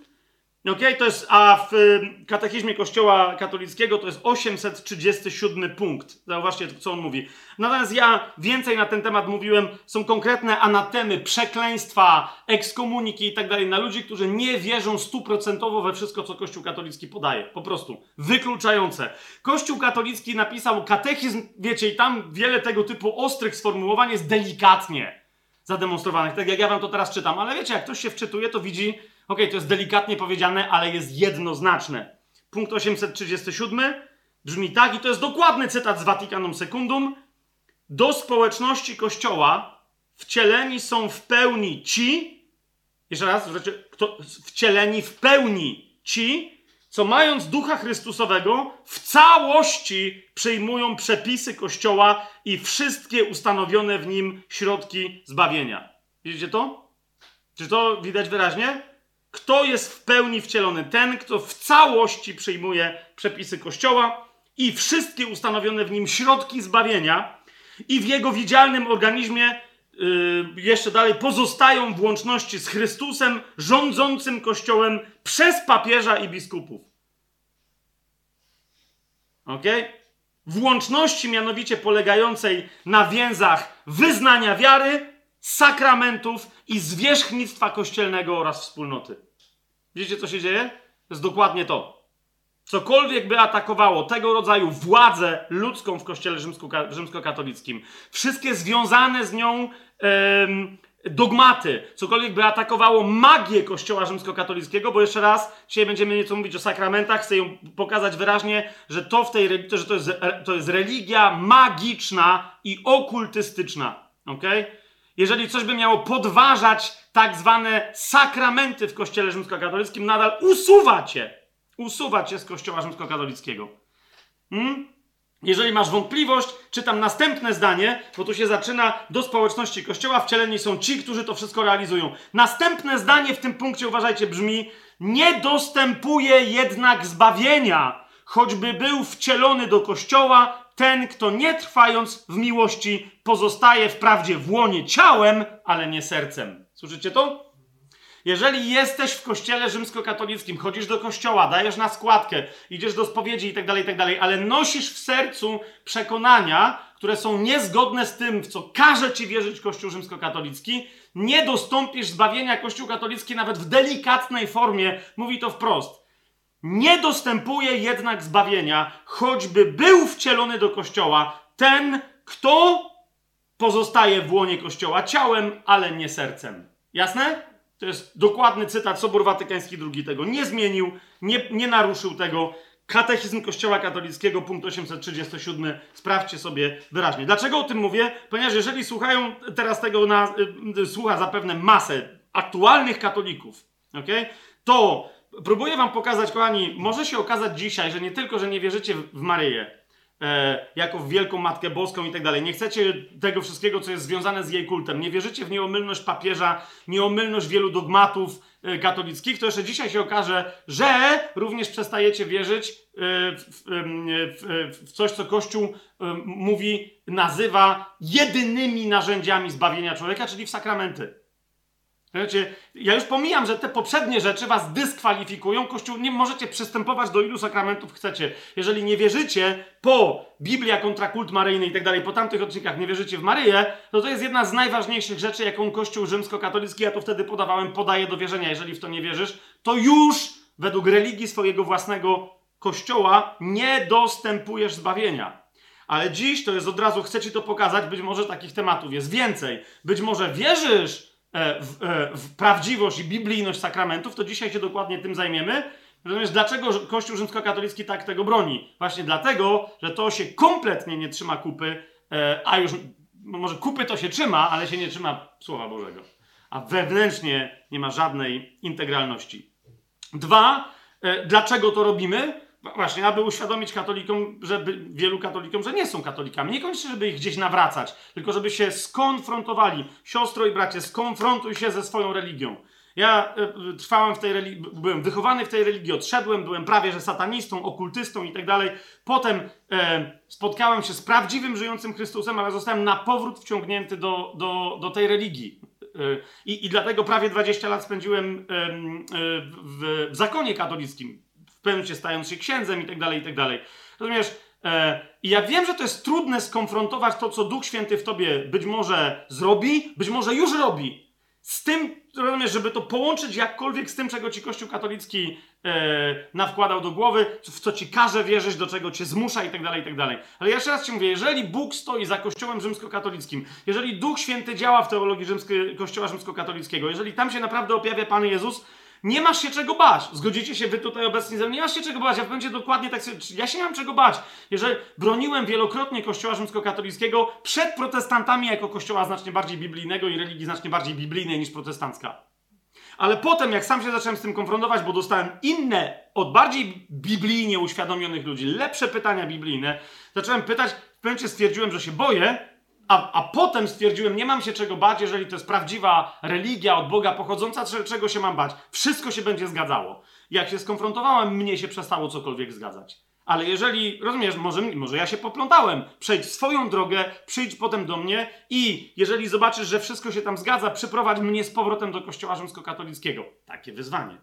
Okay? To jest, a w katechizmie Kościoła katolickiego to jest 837 punkt. Zauważcie, co on mówi. Natomiast ja więcej na ten temat mówiłem. Są konkretne anatemy, przekleństwa, ekskomuniki i tak dalej na ludzi, którzy nie wierzą stuprocentowo we wszystko, co Kościół katolicki podaje. Po prostu. Wykluczające. Kościół katolicki napisał katechizm, wiecie, i tam wiele tego typu ostrych sformułowań jest delikatnie zademonstrowanych. Tak jak ja wam to teraz czytam. Ale wiecie, jak ktoś się wczytuje, to widzi Ok, to jest delikatnie powiedziane, ale jest jednoznaczne. Punkt 837 brzmi tak, i to jest dokładny cytat z Vaticanum Secundum. Do społeczności Kościoła wcieleni są w pełni ci, jeszcze raz, kto, wcieleni w pełni ci, co mając ducha Chrystusowego, w całości przyjmują przepisy Kościoła i wszystkie ustanowione w nim środki zbawienia. Widzicie to? Czy to widać wyraźnie? Kto jest w pełni wcielony? Ten, kto w całości przyjmuje przepisy Kościoła i wszystkie ustanowione w nim środki zbawienia, i w jego widzialnym organizmie yy, jeszcze dalej pozostają w łączności z Chrystusem, rządzącym Kościołem przez papieża i biskupów. Ok? W łączności mianowicie polegającej na więzach wyznania wiary, sakramentów i zwierzchnictwa kościelnego oraz wspólnoty. Widzicie, co się dzieje? To jest dokładnie to. Cokolwiek by atakowało tego rodzaju władzę ludzką w kościele rzymskokatolickim, wszystkie związane z nią dogmaty, cokolwiek by atakowało magię kościoła rzymskokatolickiego, bo jeszcze raz, dzisiaj będziemy nieco mówić o sakramentach, chcę ją pokazać wyraźnie, że to w tej że to jest, to jest religia magiczna i okultystyczna. Okay? Jeżeli coś by miało podważać tak zwane sakramenty w kościele rzymskokatolickim, nadal usuwa cię, usuwa cię z kościoła rzymskokatolickiego. Hmm? Jeżeli masz wątpliwość, czytam następne zdanie, bo tu się zaczyna do społeczności Kościoła wcieleni są ci, którzy to wszystko realizują. Następne zdanie w tym punkcie, uważajcie, brzmi: Nie dostępuje jednak zbawienia, choćby był wcielony do Kościoła, ten, kto nie trwając w miłości, pozostaje wprawdzie w łonie ciałem, ale nie sercem. Słyszycie to? Jeżeli jesteś w kościele rzymskokatolickim, chodzisz do kościoła, dajesz na składkę, idziesz do spowiedzi i tak dalej, i tak ale nosisz w sercu przekonania, które są niezgodne z tym, w co każe ci wierzyć Kościół rzymskokatolicki, nie dostąpisz zbawienia Kościół katolicki nawet w delikatnej formie, mówi to wprost. Nie dostępuje jednak zbawienia, choćby był wcielony do kościoła ten, kto pozostaje w łonie kościoła ciałem, ale nie sercem. Jasne? To jest dokładny cytat Sobór Watykański II tego nie zmienił, nie, nie naruszył tego. Katechizm Kościoła Katolickiego, punkt 837. Sprawdźcie sobie wyraźnie. Dlaczego o tym mówię? Ponieważ jeżeli słuchają teraz tego, na, y, y, słucha zapewne masę aktualnych katolików, okay? to próbuję wam pokazać, kochani, może się okazać dzisiaj, że nie tylko, że nie wierzycie w Maryję, e, jako w Wielką Matkę Boską i tak dalej. Nie chcecie tego wszystkiego, co jest związane z jej kultem. Nie wierzycie w nieomylność papieża, nieomylność wielu dogmatów e, katolickich. To jeszcze dzisiaj się okaże, że również przestajecie wierzyć e, w, w, w, w coś, co Kościół e, mówi, nazywa jedynymi narzędziami zbawienia człowieka, czyli w sakramenty. Wiecie, ja już pomijam, że te poprzednie rzeczy was dyskwalifikują. Kościół, nie możecie przystępować do ilu sakramentów chcecie. Jeżeli nie wierzycie po Biblia kontra kult maryjny i tak dalej, po tamtych odcinkach nie wierzycie w Maryję, to to jest jedna z najważniejszych rzeczy, jaką Kościół rzymskokatolicki, ja to wtedy podawałem, podaje do wierzenia. Jeżeli w to nie wierzysz, to już według religii swojego własnego Kościoła nie dostępujesz zbawienia. Ale dziś to jest od razu, chcę ci to pokazać, być może takich tematów jest więcej. Być może wierzysz w, e, w prawdziwość i biblijność sakramentów, to dzisiaj się dokładnie tym zajmiemy. Natomiast dlaczego Kościół rzymskokatolicki tak tego broni? Właśnie dlatego, że to się kompletnie nie trzyma kupy, e, a już no może kupy to się trzyma, ale się nie trzyma Słowa Bożego. A wewnętrznie nie ma żadnej integralności. Dwa, dlaczego to robimy? Właśnie, aby uświadomić katolikom, żeby wielu katolikom, że nie są katolikami. Niekoniecznie, żeby ich gdzieś nawracać, tylko żeby się skonfrontowali. Siostro i bracie, skonfrontuj się ze swoją religią. Ja y, trwałem w tej religii, byłem wychowany w tej religii, odszedłem, byłem prawie że satanistą, okultystą i tak dalej. Potem e, spotkałem się z prawdziwym, żyjącym Chrystusem, ale zostałem na powrót wciągnięty do, do, do tej religii. E, I, dlatego prawie 20 lat spędziłem w, w zakonie katolickim pewnym sensie stając się księdzem i tak dalej, i tak dalej. Rozumiesz? E, I ja wiem, że to jest trudne skonfrontować to, co Duch Święty w tobie być może zrobi, być może już robi. Z tym, rozumiesz, żeby to połączyć jakkolwiek z tym, czego ci Kościół katolicki e, nawkładał do głowy, w co ci każe wierzyć, do czego cię zmusza i tak dalej, i tak dalej. Ale jeszcze raz ci mówię, jeżeli Bóg stoi za Kościołem rzymskokatolickim, jeżeli Duch Święty działa w teologii rzymskiej, Kościoła rzymskokatolickiego, jeżeli tam się naprawdę objawia Pan Jezus, nie masz się czego bać. Zgodzicie się wy tutaj obecni ze mną? Nie masz się czego bać. Ja będzie dokładnie tak sobie... Ja się nie mam czego bać. Jeżeli broniłem wielokrotnie Kościoła rzymskokatolickiego przed protestantami jako kościoła znacznie bardziej biblijnego i religii znacznie bardziej biblijnej niż protestancka. Ale potem, jak sam się zacząłem z tym konfrontować, bo dostałem inne, od bardziej biblijnie uświadomionych ludzi, lepsze pytania biblijne, zacząłem pytać, w pewnym stwierdziłem, że się boję, a, a potem stwierdziłem, nie mam się czego bać, jeżeli to jest prawdziwa religia od Boga pochodząca, czego się mam bać? Wszystko się będzie zgadzało. Jak się skonfrontowałem, mnie się przestało cokolwiek zgadzać. Ale jeżeli, rozumiesz, może, może ja się poplątałem, przejdź swoją drogę, przyjdź potem do mnie i jeżeli zobaczysz, że wszystko się tam zgadza, przyprowadź mnie z powrotem do kościoła rzymskokatolickiego. Takie wyzwanie.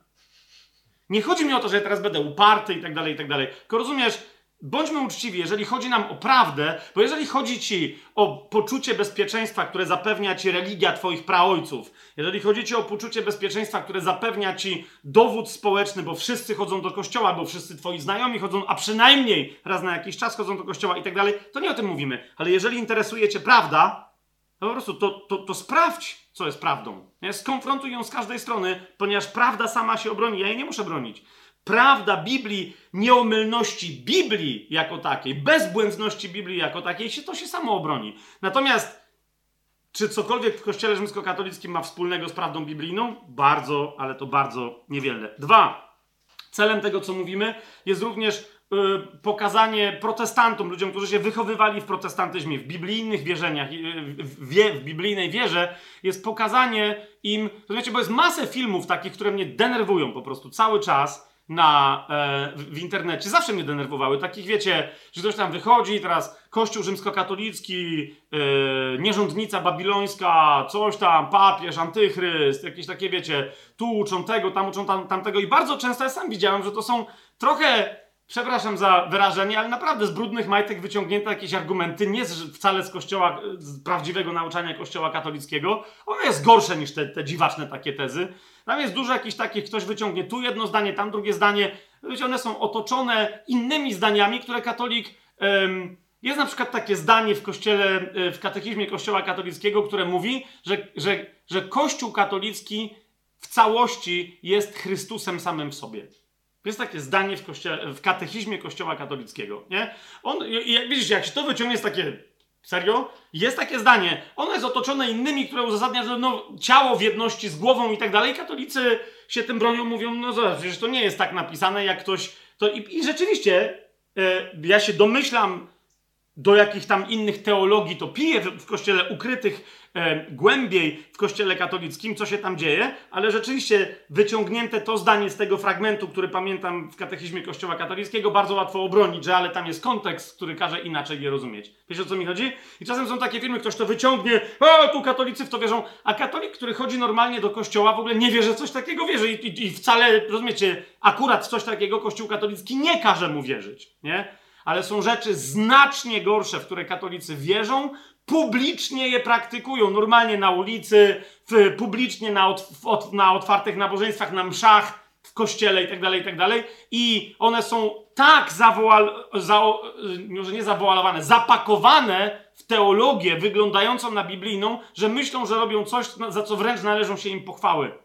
Nie chodzi mi o to, że ja teraz będę uparty i tak dalej, i tak dalej. Tylko rozumiesz, Bądźmy uczciwi, jeżeli chodzi nam o prawdę, bo jeżeli chodzi ci o poczucie bezpieczeństwa, które zapewnia ci religia twoich praojców, jeżeli chodzi ci o poczucie bezpieczeństwa, które zapewnia ci dowód społeczny, bo wszyscy chodzą do kościoła, bo wszyscy twoi znajomi chodzą, a przynajmniej raz na jakiś czas chodzą do kościoła i tak dalej, to nie o tym mówimy. Ale jeżeli interesuje cię prawda, to po prostu to, to, to sprawdź, co jest prawdą. Skonfrontuj ją z każdej strony, ponieważ prawda sama się obroni. Ja jej nie muszę bronić prawda Biblii, nieomylności Biblii jako takiej, bezbłędności Biblii jako takiej, się, to się samo obroni. Natomiast czy cokolwiek w Kościele rzymskokatolickim ma wspólnego z prawdą biblijną? Bardzo, ale to bardzo niewiele. Dwa. Celem tego, co mówimy, jest również yy, pokazanie protestantom, ludziom, którzy się wychowywali w protestantyzmie, w biblijnych wierzeniach, w, wie, w biblijnej wierze, jest pokazanie im, rozumiecie, bo jest masę filmów takich, które mnie denerwują po prostu cały czas, na, e, w, internecie zawsze mnie denerwowały. Takich, wiecie, że ktoś tam wychodzi, teraz Kościół rzymskokatolicki, e, nierządnica babilońska, coś tam, papież, antychryst, jakieś takie, wiecie, tu uczą tego, tam uczą tam, tamtego i bardzo często ja sam widziałem, że to są trochę przepraszam za wyrażenie, ale naprawdę z brudnych majtek wyciągnięte jakieś argumenty, nie z, wcale z kościoła, z prawdziwego nauczania kościoła katolickiego. One jest gorsze niż te, te dziwaczne takie tezy. Tam jest dużo jakichś takich, ktoś wyciągnie tu jedno zdanie, tam drugie zdanie. Wiecie, one są otoczone innymi zdaniami, które katolik... Ym, jest na przykład takie zdanie w kościele, e, w katechizmie kościoła katolickiego, które mówi, że, że, że kościół katolicki w całości jest Chrystusem samym w sobie. Jest takie zdanie w, kościele, w katechizmie Kościoła katolickiego, nie? On, jak widzicie, jak się to wyciągnie, jest takie, serio? Jest takie zdanie. Ono jest otoczone innymi, które uzasadnia, że no, ciało w jedności z głową i tak dalej. Katolicy się tym bronią, mówią, no zobacz, przecież to nie jest tak napisane, jak ktoś... To, i, i rzeczywiście, e, ja się domyślam, do jakich tam innych teologii to pije w, kościele ukrytych e, głębiej w kościele katolickim, co się tam dzieje, ale rzeczywiście wyciągnięte to zdanie z tego fragmentu, który pamiętam w katechizmie kościoła katolickiego, bardzo łatwo obronić, że ale tam jest kontekst, który każe inaczej je rozumieć. Wiesz o co mi chodzi? I czasem są takie filmy, ktoś to wyciągnie, o tu katolicy w to wierzą, a katolik, który chodzi normalnie do kościoła w ogóle nie wie, że coś takiego wierzy i, i, i wcale, rozumiecie, akurat w coś takiego kościół katolicki nie każe mu wierzyć, nie? Ale są rzeczy znacznie gorsze, w które katolicy wierzą, publicznie je praktykują, normalnie na ulicy, w, publicznie na, na otwartych nabożeństwach, na mszach, w kościele itd., tak itd. Tak I one są tak zawoal, za, może nie zawoalowane, zapakowane w teologię wyglądającą na biblijną, że myślą, że robią coś, za co wręcz należą się im pochwały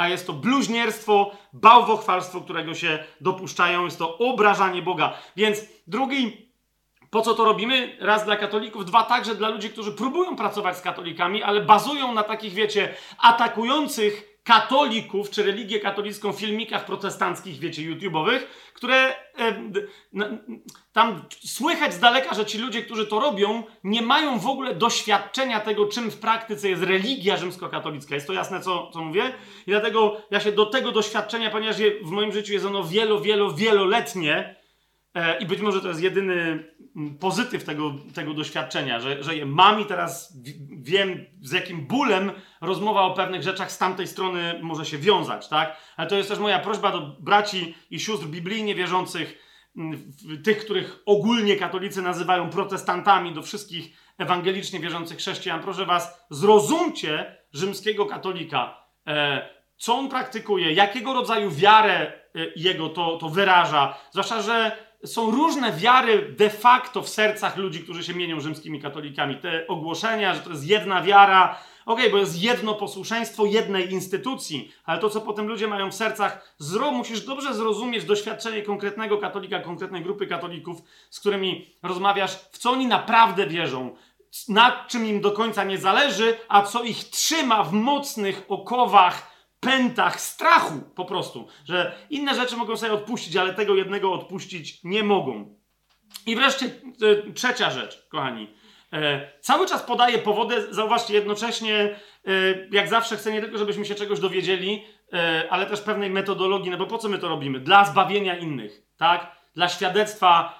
a jest to bluźnierstwo, bałwochwalstwo, którego się dopuszczają, jest to obrażanie Boga. Więc drugi, po co to robimy? Raz dla katolików, dwa także dla ludzi, którzy próbują pracować z katolikami, ale bazują na takich, wiecie, atakujących katolików, czy religię katolicką w filmikach protestanckich, wiecie, YouTube'owych, które tam słychać z daleka, że ci ludzie, którzy to robią, nie mają w ogóle doświadczenia tego, czym w praktyce jest religia rzymskokatolicka. Jest to jasne, co, co mówię? I dlatego ja się do tego doświadczenia, ponieważ w moim życiu jest ono wielo, wielo, wieloletnie, I być może to jest jedyny pozytyw tego, tego doświadczenia, że, że je mam i teraz wiem, z jakim bólem rozmowa o pewnych rzeczach z tamtej strony może się wiązać, tak? Ale to jest też moja prośba do braci i sióstr biblijnie wierzących, tych, których ogólnie katolicy nazywają protestantami, do wszystkich ewangelicznie wierzących chrześcijan. Proszę was, zrozumcie rzymskiego katolika, e, co on praktykuje, jakiego rodzaju wiarę e, jego to, to wyraża, zwłaszcza, że są różne wiary de facto w sercach ludzi, którzy się mienią rzymskimi katolikami. Te ogłoszenia, że to jest jedna wiara, okej, okay, bo jest jedno posłuszeństwo jednej instytucji, ale to, co potem ludzie mają w sercach, zro, musisz dobrze zrozumieć doświadczenie konkretnego katolika, konkretnej grupy katolików, z którymi rozmawiasz, w co oni naprawdę wierzą, nad czym im do końca nie zależy, a co ich trzyma w mocnych okowach pętach strachu po prostu, że inne rzeczy mogą sobie odpuścić, ale tego jednego odpuścić nie mogą. I wreszcie e, trzecia rzecz, kochani. E, cały czas podaję powody, zauważcie, jednocześnie, e, jak zawsze chcę nie tylko, żebyśmy się czegoś dowiedzieli, e, ale też pewnej metodologii, no bo po co my to robimy? Dla zbawienia innych, tak? Dla świadectwa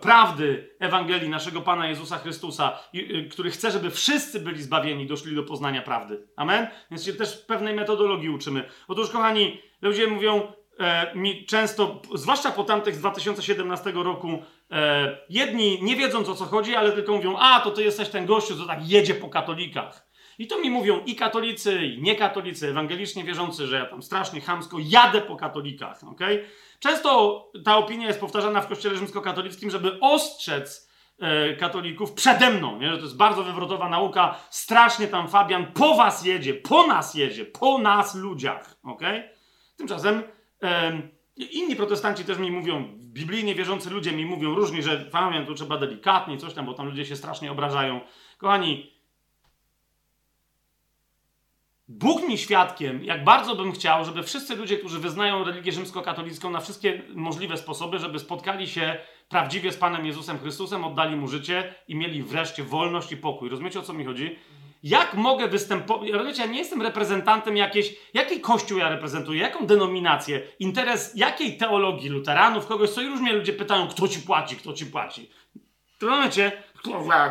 prawdy Ewangelii naszego Pana Jezusa Chrystusa, y, który chce, żeby wszyscy byli zbawieni, doszli do poznania prawdy. Amen? Więc się też pewnej metodologii uczymy. Otóż, kochani, ludzie mówią e, mi często, zwłaszcza po tamtych z 2017 roku, e, jedni nie wiedząc o co chodzi, ale tylko mówią, a to ty jesteś ten gościu, co tak jedzie po katolikach. I to mi mówią i katolicy, i niekatolicy, ewangelicznie wierzący, że ja tam strasznie chamsko jadę po katolikach? Okay? Często ta opinia jest powtarzana w kościele rzymskokatolickim, żeby ostrzec e, katolików przede mną, nie? że to jest bardzo wywrotowa nauka, strasznie tam Fabian po was jedzie, po nas jedzie, po nas ludziach, ok? Tymczasem e, inni protestanci też mi mówią, biblijnie wierzący ludzie mi mówią różnie, że Fabian tu trzeba delikatnie, coś tam, bo tam ludzie się strasznie obrażają. Kochani, Bóg mi świadkiem, jak bardzo bym chciał, żeby wszyscy ludzie, którzy wyznają religię rzymskokatolicką na wszystkie możliwe sposoby, żeby spotkali się prawdziwie z Panem Jezusem Chrystusem, oddali Mu życie i mieli wreszcie wolność i pokój. Rozumiecie, o co mi chodzi? Jak mogę występować? Rozumiecie, ja nie jestem reprezentantem jakiejś. Jaki kościół ja reprezentuję? Jaką denominację? Interes jakiej teologii? Luteranów? Kogoś? Co i różnie ludzie pytają, kto ci płaci, kto ci płaci. Rozumiecie?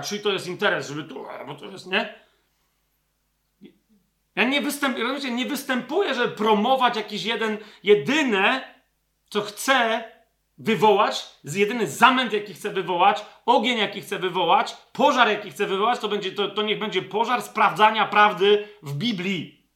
Czyli to jest interes, żeby bo to jest, nie? Ja nie, występ, nie występuję, żeby promować jakiś jeden, jedyne, co chcę wywołać, jedyny zamęt, jaki chcę wywołać, ogień, jaki chcę wywołać, pożar, jaki chcę wywołać, to, będzie, to, to niech będzie pożar sprawdzania prawdy w Biblii.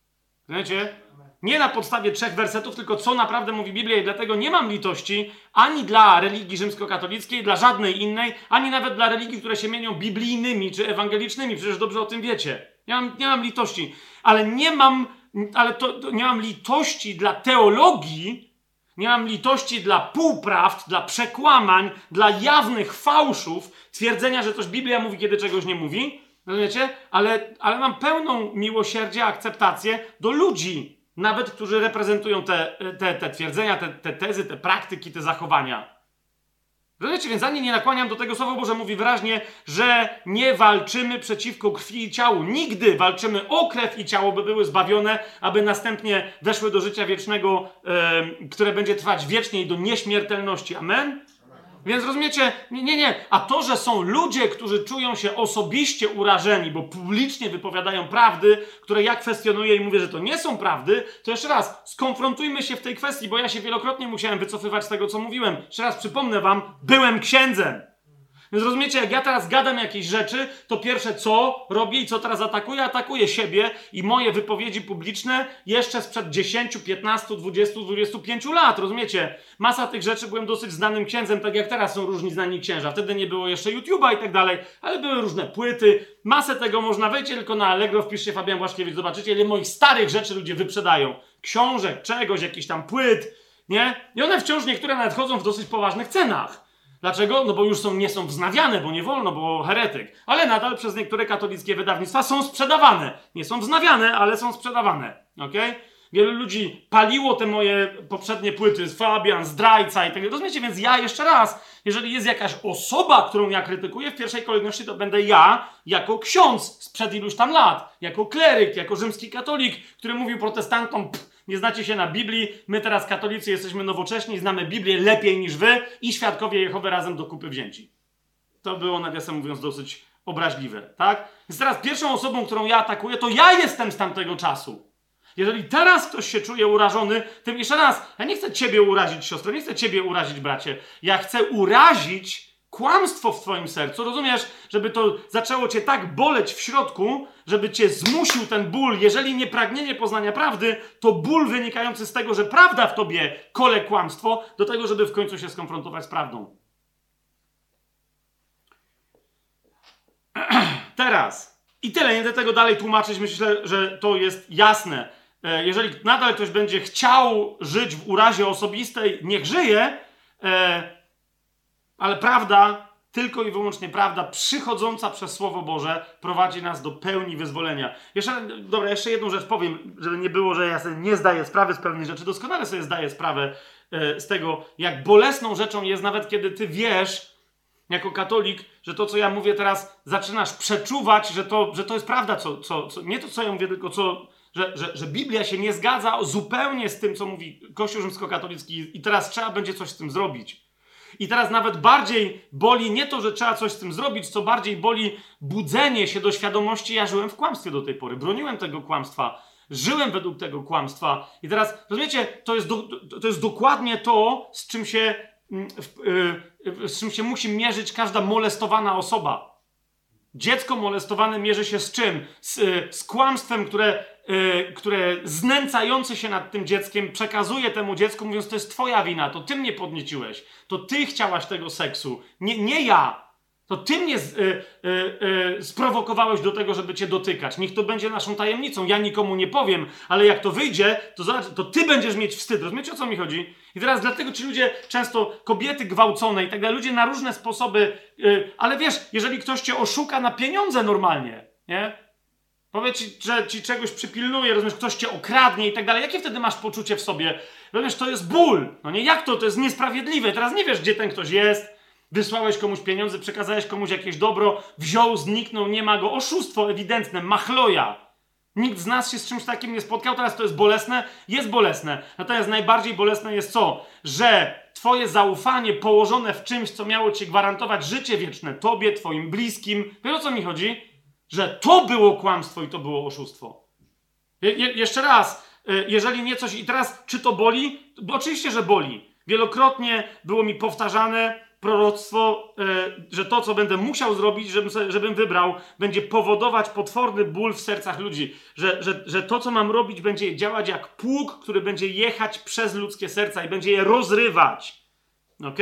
Wiecie? Nie na podstawie trzech wersetów, tylko co naprawdę mówi Biblia i dlatego nie mam litości ani dla religii rzymskokatolickiej, dla żadnej innej, ani nawet dla religii, które się mienią biblijnymi czy ewangelicznymi. Przecież dobrze o tym wiecie. Nie mam, nie mam litości. Ale nie mam, ale to, to nie mam litości dla teologii, nie mam litości dla półprawd, dla przekłamań, dla jawnych fałszów, twierdzenia, że coś Biblia mówi, kiedy czegoś nie mówi. Rozumiecie? Ale, ale mam pełną miłosierdzie, akceptację do ludzi, nawet którzy reprezentują te, te, te twierdzenia, te, te tezy, te praktyki, te zachowania. Rozumiecie, więc ani nie nakłaniam do tego, Słowo Boże mówi wyraźnie, że nie walczymy przeciwko krwi i ciału. Nigdy walczymy o krew i ciało, by były zbawione, aby następnie weszły do życia wiecznego, e, które będzie trwać wiecznie i do nieśmiertelności. Amen? Więc rozumiecie, nie, nie, nie. A to, że są ludzie, którzy czują się osobiście urażeni, bo publicznie wypowiadają prawdy, które ja kwestionuję i mówię, że to nie są prawdy, to jeszcze raz, skonfrontujmy się w tej kwestii, bo ja się wielokrotnie musiałem wycofywać z tego, co mówiłem. Jeszcze raz przypomnę wam, byłem księdzem. Więc rozumiecie, jak ja teraz gadam jakieś rzeczy, to pierwsze co robię i co teraz atakuję? Atakuję siebie i moje wypowiedzi publiczne jeszcze sprzed 10, 15, 20, 25 lat, rozumiecie? Masa tych rzeczy byłem dosyć znanym księdzem, tak jak teraz są różni znani księża. Wtedy nie było jeszcze YouTube'a i tak dalej, ale były różne płyty. Masę tego można, wejść tylko na Allegro, wpiszcie Fabian Błaszkiewicz, zobaczycie, ile moich starych rzeczy ludzie wyprzedają. Książek, czegoś, jakichś tam płyt, nie? I one wciąż niektóre nawet chodzą w dosyć poważnych cenach. Dlaczego? No bo już są, nie są wznawiane, bo nie wolno, bo heretyk. Ale nadal przez niektóre katolickie wydawnictwa są sprzedawane. Nie są wznawiane, ale są sprzedawane. ok? Wielu ludzi paliło te moje poprzednie płyty z Fabian, zdrajca i tak dalej. Rozumiecie? Więc ja jeszcze raz, jeżeli jest jakaś osoba, którą ja krytykuję, w pierwszej kolejności to będę ja, jako ksiądz sprzed iluś tam lat, jako kleryk, jako rzymski katolik, który mówił protestantom, pff, nie znacie się na Biblii, my teraz katolicy jesteśmy nowocześni, znamy Biblię lepiej niż wy i świadkowie Jehowy razem do kupy wzięci. To było, nawiasem mówiąc, dosyć obraźliwe, tak? Więc teraz pierwszą osobą, którą ja atakuję, to ja jestem z tamtego czasu. Jeżeli teraz ktoś się czuje urażony, tym jeszcze raz, ja nie chcę ciebie urazić, siostro, nie chcę ciebie urazić, bracie. Ja chcę urazić kłamstwo w twoim sercu, rozumiesz? Żeby to zaczęło cię tak boleć w środku, żeby cię zmusił ten ból, jeżeli nie pragnienie poznania prawdy, to ból wynikający z tego, że prawda w tobie kole kłamstwo, do tego, żeby w końcu się skonfrontować z prawdą. Teraz. I tyle, nie będę tego dalej tłumaczyć, myślę, że to jest jasne. E, jeżeli nadal ktoś będzie chciał żyć w urazie osobistej, niech żyje, e, ale prawda, tylko i wyłącznie prawda, przychodząca przez Słowo Boże, prowadzi nas do pełni wyzwolenia. Jeszcze, dobra, jeszcze jedną rzecz powiem, żeby nie było, że ja sobie nie zdaję sprawy z pewnych rzeczy. Doskonale sobie zdaję sprawę e, z tego, jak bolesną rzeczą jest nawet kiedy ty wiesz, jako katolik, że to, co ja mówię teraz, zaczynasz przeczuwać, że to, że to jest prawda, co, co, co, nie to, co ja mówię, tylko co, że, że, że Biblia się nie zgadza zupełnie z tym, co mówi Kościół rzymskokatolicki i teraz trzeba będzie coś z tym zrobić. I teraz nawet bardziej boli nie to, że trzeba coś z tym zrobić, co bardziej boli budzenie się do świadomości, ja żyłem w kłamstwie do tej pory, broniłem tego kłamstwa, żyłem według tego kłamstwa. I teraz, rozumiecie, to jest, do, to jest dokładnie to, z czym się, mm, y, z czym się musi mierzyć każda molestowana osoba. Dziecko molestowane mierzy się z czym? Z, y, z kłamstwem, które Y, które znęcający się nad tym dzieckiem przekazuje temu dziecku, mówiąc: To jest twoja wina, to ty mnie podnieciłeś, to ty chciałaś tego seksu, nie, nie ja. To ty mnie z, y, y, sprowokowałeś do tego, żeby cię dotykać. Niech to będzie naszą tajemnicą. Ja nikomu nie powiem, ale jak to wyjdzie, to, zobacz, to ty będziesz mieć wstyd. Rozumiecie o co mi chodzi? I teraz dlatego ci ludzie, często kobiety gwałcone i tak dalej, ludzie na różne sposoby, ale wiesz, jeżeli ktoś cię oszuka na pieniądze normalnie, nie? Powie ci, że ci czegoś przypilnuje, rozumiesz, ktoś cię okradnie i tak dalej. Jakie wtedy masz poczucie w sobie? Rozumiesz, to jest ból. No nie, jak to? To jest niesprawiedliwe. Teraz nie wiesz, gdzie ten ktoś jest. Wysłałeś komuś pieniądze, przekazałeś komuś jakieś dobro, wziął, zniknął, nie ma go. Oszustwo ewidentne, machloja. Nikt z nas się z czymś takim nie spotkał, teraz to jest bolesne? Jest bolesne. Natomiast najbardziej bolesne jest co? Że twoje zaufanie położone w czymś, co miało ci gwarantować życie wieczne, tobie, twoim bliskim. Wiesz o co mi chodzi? Że to było kłamstwo i to było oszustwo. Je, je, jeszcze raz, y, jeżeli nie coś... I teraz, czy to boli? Oczywiście, że boli. Wielokrotnie było mi powtarzane, proroctwo, e, że to, co będę musiał zrobić, żebym, sobie, żebym wybrał, będzie powodować potworny ból w sercach ludzi. Że, że, że to, co mam robić, będzie działać jak pług, który będzie jechać przez ludzkie serca i będzie je rozrywać. Ok?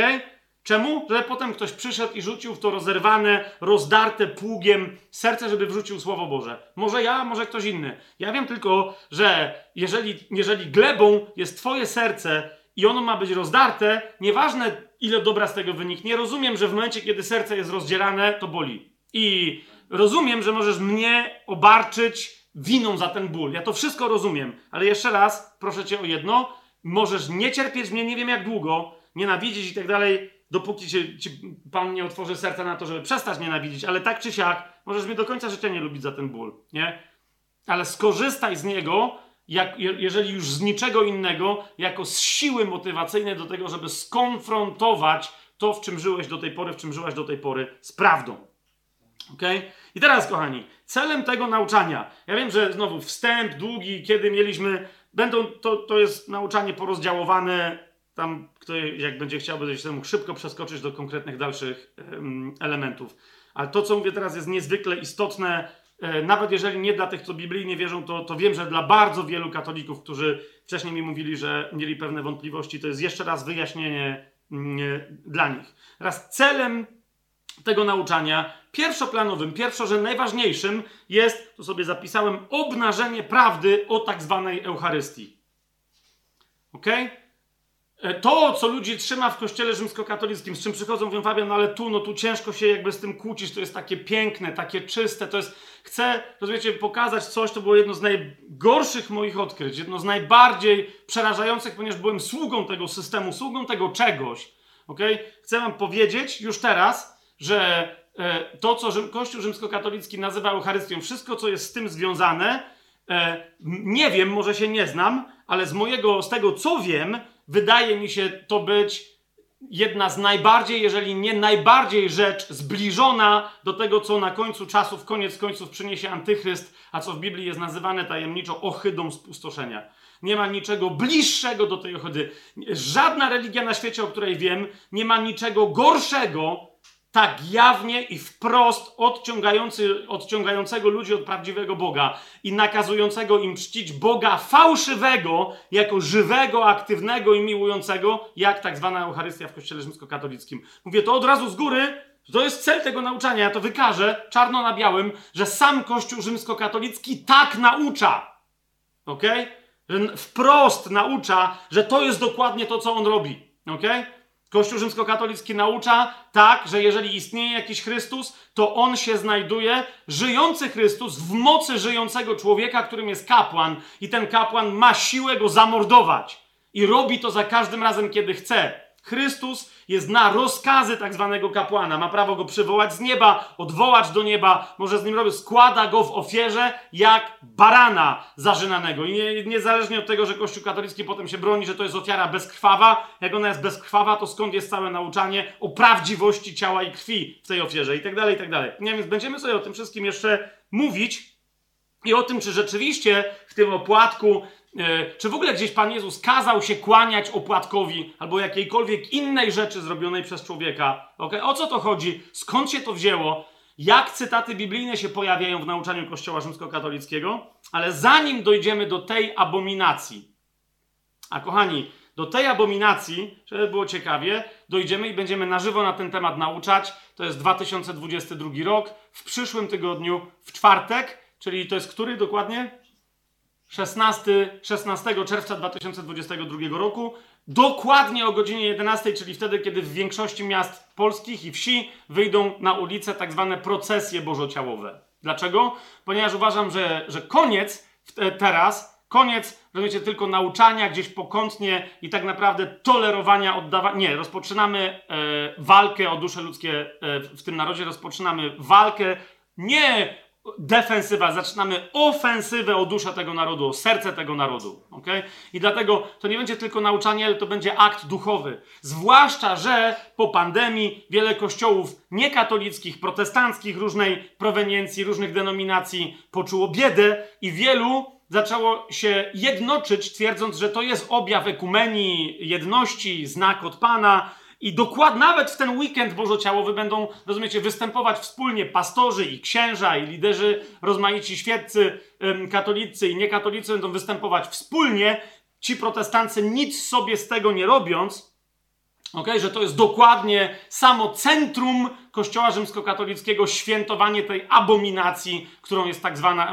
Czemu? Że potem ktoś przyszedł i rzucił w to rozerwane, rozdarte pługiem serce, żeby wrzucił Słowo Boże. Może ja, może ktoś inny. Ja wiem tylko, że jeżeli, jeżeli glebą jest Twoje serce i ono ma być rozdarte, nieważne ile dobra z tego wyniknie, rozumiem, że w momencie, kiedy serce jest rozdzierane, to boli. I rozumiem, że możesz mnie obarczyć winą za ten ból. Ja to wszystko rozumiem, ale jeszcze raz proszę cię o jedno. Możesz nie cierpieć mnie nie wiem jak długo, nienawidzić i tak dalej, dopóki ci, Pan nie otworzy serca na to, żeby przestać nienawidzić, ale tak czy siak możesz mnie do końca życia nie lubić za ten ból, nie? Ale skorzystaj z niego jak, jeżeli już z niczego innego, jako z siły motywacyjnej do tego, żeby skonfrontować to, w czym żyłeś do tej pory, w czym żyłaś do tej pory, z prawdą. Ok? I teraz, kochani, celem tego nauczania, ja wiem, że znowu wstęp długi, kiedy mieliśmy, będą, to, to jest nauczanie porozdziałowane, tam kto jak będzie chciał, będzie się mógł szybko przeskoczyć do konkretnych dalszych elementów. Ale to, co mówię teraz, jest niezwykle istotne nawet jeżeli nie dla tych, co biblijnie wierzą, to, to wiem, że dla bardzo wielu katolików, którzy wcześniej mi mówili, że mieli pewne wątpliwości, to jest jeszcze raz wyjaśnienie mm, dla nich. Raz celem tego nauczania, pierwszoplanowym, pierwszo, najważniejszym jest, to sobie zapisałem, obnażenie prawdy o tak zwanej Eucharystii. Ok? E, to, co ludzi trzyma w kościele rzymskokatolickim, z czym przychodzą, mówią Fabian, no ale tu, no tu ciężko się jakby z tym kłócić, to jest takie piękne, takie czyste, to jest, chcę, rozumiecie, pokazać coś, to było jedno z najgorszych moich odkryć, jedno z najbardziej przerażających, ponieważ byłem sługą tego systemu, sługą tego czegoś, ok? Chcę wam powiedzieć już teraz, że e, to, co Rzym, Kościół rzymskokatolicki nazywa Eucharystią, wszystko, co jest z tym związane, e, nie wiem, może się nie znam, ale z mojego, z tego, co wiem, wydaje mi się to być jedna z najbardziej, jeżeli nie najbardziej rzecz zbliżona do tego, co na końcu czasów, koniec końców przyniesie antychryst, a co w Biblii jest nazywane tajemniczo ohydą spustoszenia. Nie ma niczego bliższego do tej ohydy. Żadna religia na świecie, o której wiem, nie ma niczego gorszego tak jawnie i wprost odciągający, odciągającego ludzi od prawdziwego Boga i nakazującego im czcić Boga fałszywego jako żywego, aktywnego i miłującego, jak tak zwana Eucharystia w Kościele Rzymskokatolickim. Mówię to od razu z góry, to jest cel tego nauczania. Ja to wykażę czarno na białym, że sam Kościół rzymskokatolicki tak naucza. Ok? Że wprost naucza, że to jest dokładnie to, co on robi. Ok? Kościół rzymskokatolicki naucza tak, że jeżeli istnieje jakiś Chrystus, to on się znajduje, żyjący Chrystus, w mocy żyjącego człowieka, którym jest kapłan, i ten kapłan ma siłę go zamordować. I robi to za każdym razem, kiedy chce. Chrystus jest na rozkazy tak zwanego kapłana. Ma prawo go przywołać z nieba, odwołać do nieba, może z nim robić, składa go w ofierze jak barana zażynanego. I nie, niezależnie od tego, że Kościół katolicki potem się broni, że to jest ofiara bezkrwawa, jak ona jest bezkrwawa, to skąd jest całe nauczanie o prawdziwości ciała i krwi w tej ofierze i tak dalej, i tak dalej. Nie, więc będziemy sobie o tym wszystkim jeszcze mówić i o tym, czy rzeczywiście w tym opłatku czy w ogóle gdzieś Pan Jezus kazał się kłaniać opłatkowi albo jakiejkolwiek innej rzeczy zrobionej przez człowieka? Okay? O co to chodzi? Skąd się to wzięło? Jak cytaty biblijne się pojawiają w nauczaniu Kościoła rzymskokatolickiego? Ale zanim dojdziemy do tej abominacji, a kochani, do tej abominacji, żeby było ciekawie, dojdziemy i będziemy na żywo na ten temat nauczać. To jest 2022 rok. W przyszłym tygodniu, w czwartek, czyli to jest który dokładnie? 16, 16 czerwca 2022 roku, dokładnie o godzinie 11, czyli wtedy, kiedy w większości miast polskich i wsi wyjdą na ulicę tak zwane procesje bożociałowe. Dlaczego? Ponieważ uważam, że, że koniec teraz Koniec, rozumiecie, tylko nauczania gdzieś pokątnie i tak naprawdę tolerowania, oddawania. Nie, rozpoczynamy e, walkę o dusze ludzkie e, w tym narodzie, rozpoczynamy walkę nie defensywa, zaczynamy ofensywę o duszę tego narodu, o serce tego narodu. Okay? I dlatego to nie będzie tylko nauczanie, ale to będzie akt duchowy. Zwłaszcza, że po pandemii wiele kościołów niekatolickich, protestanckich, różnej proweniencji, różnych denominacji poczuło biedę i wielu zaczęło się jednoczyć, twierdząc, że to jest objaw ekumenii, jedności, znak od Pana, i dokładnie, nawet w ten weekend bożociałowy będą, rozumiecie, występować wspólnie pastorzy i księża i liderzy rozmaici świeccy, katolicy i niekatolicy będą występować wspólnie. Ci protestancy nic sobie z tego nie robiąc, okay, że to jest dokładnie samo centrum Kościoła rzymskokatolickiego, świętowanie tej abominacji, którą jest tak zwana e,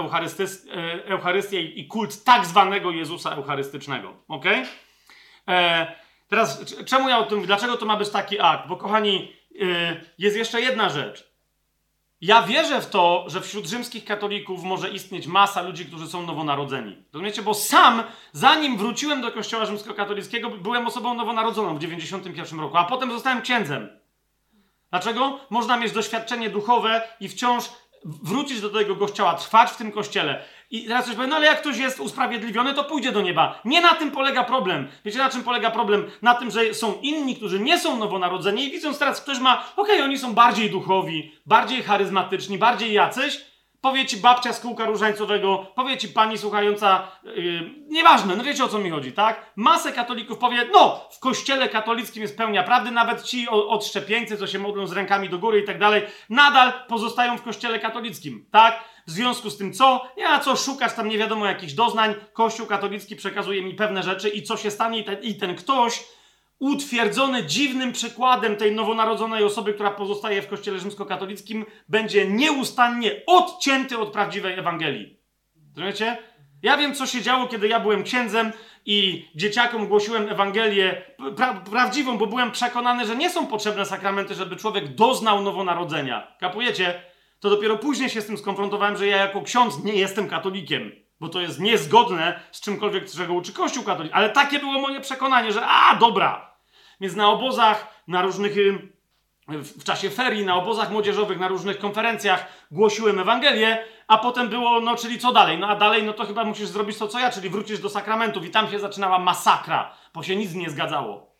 Eucharystia i kult tak zwanego Jezusa Eucharystycznego. Okay? E, Teraz, czemu ja o tym, dlaczego to ma być taki akt? Bo kochani, yy, jest jeszcze jedna rzecz. Ja wierzę w to, że wśród rzymskich katolików może istnieć masa ludzi, którzy są nowonarodzeni. Rozumiecie? Bo sam, zanim wróciłem do kościoła rzymskokatolickiego, byłem osobą nowonarodzoną w 91 roku, a potem zostałem księdzem. Dlaczego? Można mieć doświadczenie duchowe i wciąż wrócić do tego kościoła, trwać w tym kościele. I teraz ktoś powie, no ale jak ktoś jest usprawiedliwiony, to pójdzie do nieba. Nie na tym polega problem. Wiecie, na czym polega problem? Na tym, że są inni, którzy nie są nowonarodzeni i widząc teraz, ktoś ma, okej, okay, oni są bardziej duchowi, bardziej charyzmatyczni, bardziej jacyś, powie ci babcia z kółka różańcowego, powie ci pani słuchająca, yy, nieważne, no wiecie o co mi chodzi, tak? Masę katolików powie, no, w kościele katolickim jest pełnia prawdy, nawet ci odszczepieńcy, co się modlą z rękami do góry i tak dalej, nadal pozostają w kościele katolickim, tak? W związku z tym co? Ja co szukać tam nie wiadomo jakichś doznań, kościół katolicki przekazuje mi pewne rzeczy i co się stanie i ten, i ten ktoś utwierdzony dziwnym przykładem tej nowonarodzonej osoby, która pozostaje w kościele rzymskokatolickim, będzie nieustannie odcięty od prawdziwej Ewangelii. Rozumiecie? Ja wiem, co się działo, kiedy ja byłem księdzem i dzieciakom głosiłem Ewangelię pra prawdziwą, bo byłem przekonany, że nie są potrzebne sakramenty, żeby człowiek doznał nowonarodzenia. Kapujecie? To dopiero później się z tym skonfrontowałem, że ja jako ksiądz nie jestem katolikiem, bo to jest niezgodne z czymkolwiek, czego uczy Kościół katolicki. Ale takie było moje przekonanie, że a, dobra, więc na obozach, na różnych w czasie ferii, na obozach młodzieżowych, na różnych konferencjach głosiłem Ewangelię, a potem było, no czyli co dalej? No a dalej, no to chyba musisz zrobić to, co ja, czyli wrócisz do sakramentów i tam się zaczynała masakra, bo się nic nie zgadzało.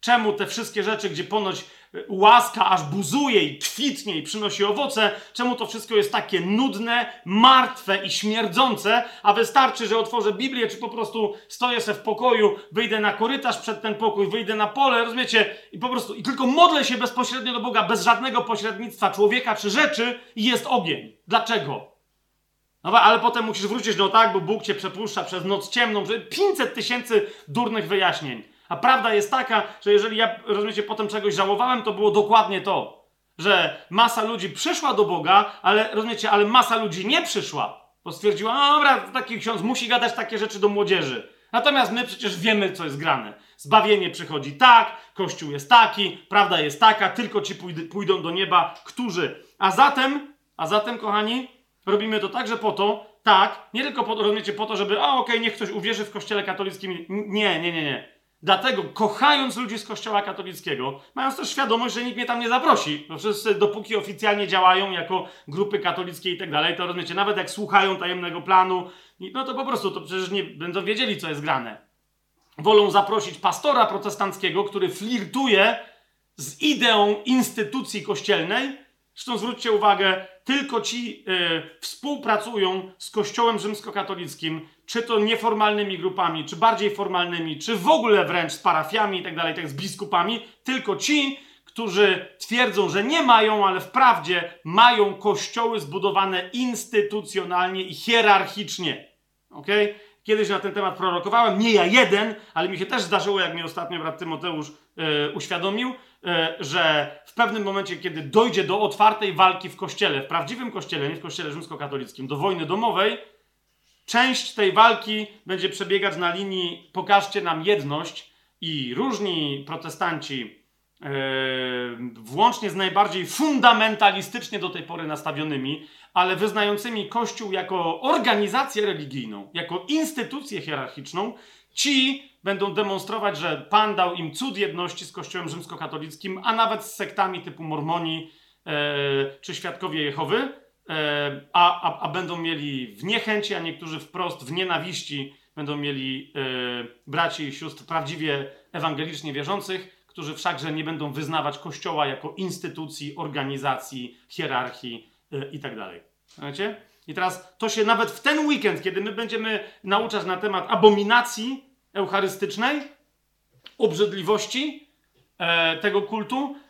Czemu te wszystkie rzeczy, gdzie ponoć łaska aż buzuje i kwitnie i przynosi owoce, czemu to wszystko jest takie nudne, martwe i śmierdzące, a wystarczy, że otworzę Biblię, czy po prostu stoję sobie w pokoju, wyjdę na korytarz przed ten pokój, wyjdę na pole, rozumiecie, i po prostu, i tylko modlę się bezpośrednio do Boga, bez żadnego pośrednictwa człowieka czy rzeczy i jest ogień. Dlaczego? No ale potem musisz wrócić, no tak, bo Bóg cię przepuszcza przez noc ciemną, że 500 tysięcy durnych wyjaśnień. A prawda jest taka, że jeżeli ja, rozumiecie, potem czegoś żałowałem, to było dokładnie to, że masa ludzi przyszła do Boga, ale, rozumiecie, ale masa ludzi nie przyszła, bo stwierdziła, no dobra, taki ksiądz musi gadać takie rzeczy do młodzieży. Natomiast my przecież wiemy, co jest grane. Zbawienie przychodzi tak, Kościół jest taki, prawda jest taka, tylko ci pójdą do nieba, którzy. A zatem, a zatem, kochani, robimy to także po to, tak, nie tylko po, rozumiecie, po to, żeby, a okej, okay, niech ktoś uwierzy w kościele katolickim. Nie, nie, nie, nie. Dlatego, kochając ludzi z Kościoła katolickiego, mając też świadomość, że nikt mnie tam nie zaprosi, bo wszyscy, dopóki oficjalnie działają jako grupy katolickie i tak dalej, to rozumiecie, nawet jak słuchają tajemnego planu, no to po prostu to przecież nie będą wiedzieli, co jest grane. Wolą zaprosić pastora protestanckiego, który flirtuje z ideą instytucji kościelnej. Zresztą zwróćcie uwagę, tylko ci y, współpracują z Kościołem rzymskokatolickim, czy to nieformalnymi grupami, czy bardziej formalnymi, czy w ogóle wręcz z parafiami i tak dalej, tak z biskupami, tylko ci, którzy twierdzą, że nie mają, ale wprawdzie mają kościoły zbudowane instytucjonalnie i hierarchicznie. Ok? Kiedyś na ten temat prorokowałem, nie ja jeden, ale mi się też zdarzyło, jak mi ostatnio brat Tymoteusz yy, uświadomił, yy, że w pewnym momencie, kiedy dojdzie do otwartej walki w kościele, w prawdziwym kościele, nie w kościele rzymskokatolickim, do wojny domowej, Część tej walki będzie przebiegać na linii pokażcie nam jedność i różni protestanci, yy, włącznie z najbardziej fundamentalistycznie do tej pory nastawionymi, ale wyznającymi Kościół jako organizację religijną, jako instytucję hierarchiczną, ci będą demonstrować, że Pan dał im cud jedności z Kościołem rzymskokatolickim, a nawet z sektami typu Mormoni e, czy Świadkowie Jehowy, a, a, a, będą mieli w niechęci, a niektórzy wprost w nienawiści będą mieli e, braci i sióstr prawdziwie ewangelicznie wierzących, którzy wszakże nie będą wyznawać Kościoła jako instytucji, organizacji, hierarchii e, itd. Tak Wiecie? I teraz to się nawet w ten weekend, kiedy my będziemy nauczać na temat abominacji eucharystycznej, obrzydliwości e, tego kultu, e,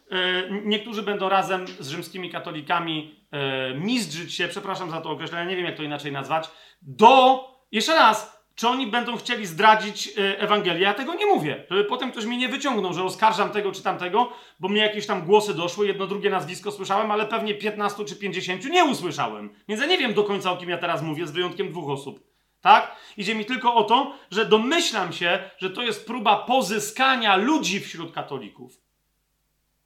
niektórzy będą razem z rzymskimi katolikami e, mizdrzyć się, przepraszam za to określenie, nie wiem jak to inaczej nazwać, do, jeszcze raz, czy oni będą chcieli zdradzić e, Ewangelię? Ja tego nie mówię, żeby potem ktoś mi nie wyciągnął, że oskarżam tego czy tamtego, bo mnie jakieś tam głosy doszły, jedno, drugie nazwisko słyszałem, ale pewnie 15 czy 50 nie usłyszałem. Więc ja nie wiem do końca, o kim ja teraz mówię, z wyjątkiem dwóch osób. Tak? Idzie mi tylko o to, że domyślam się, że to jest próba pozyskania ludzi wśród katolików.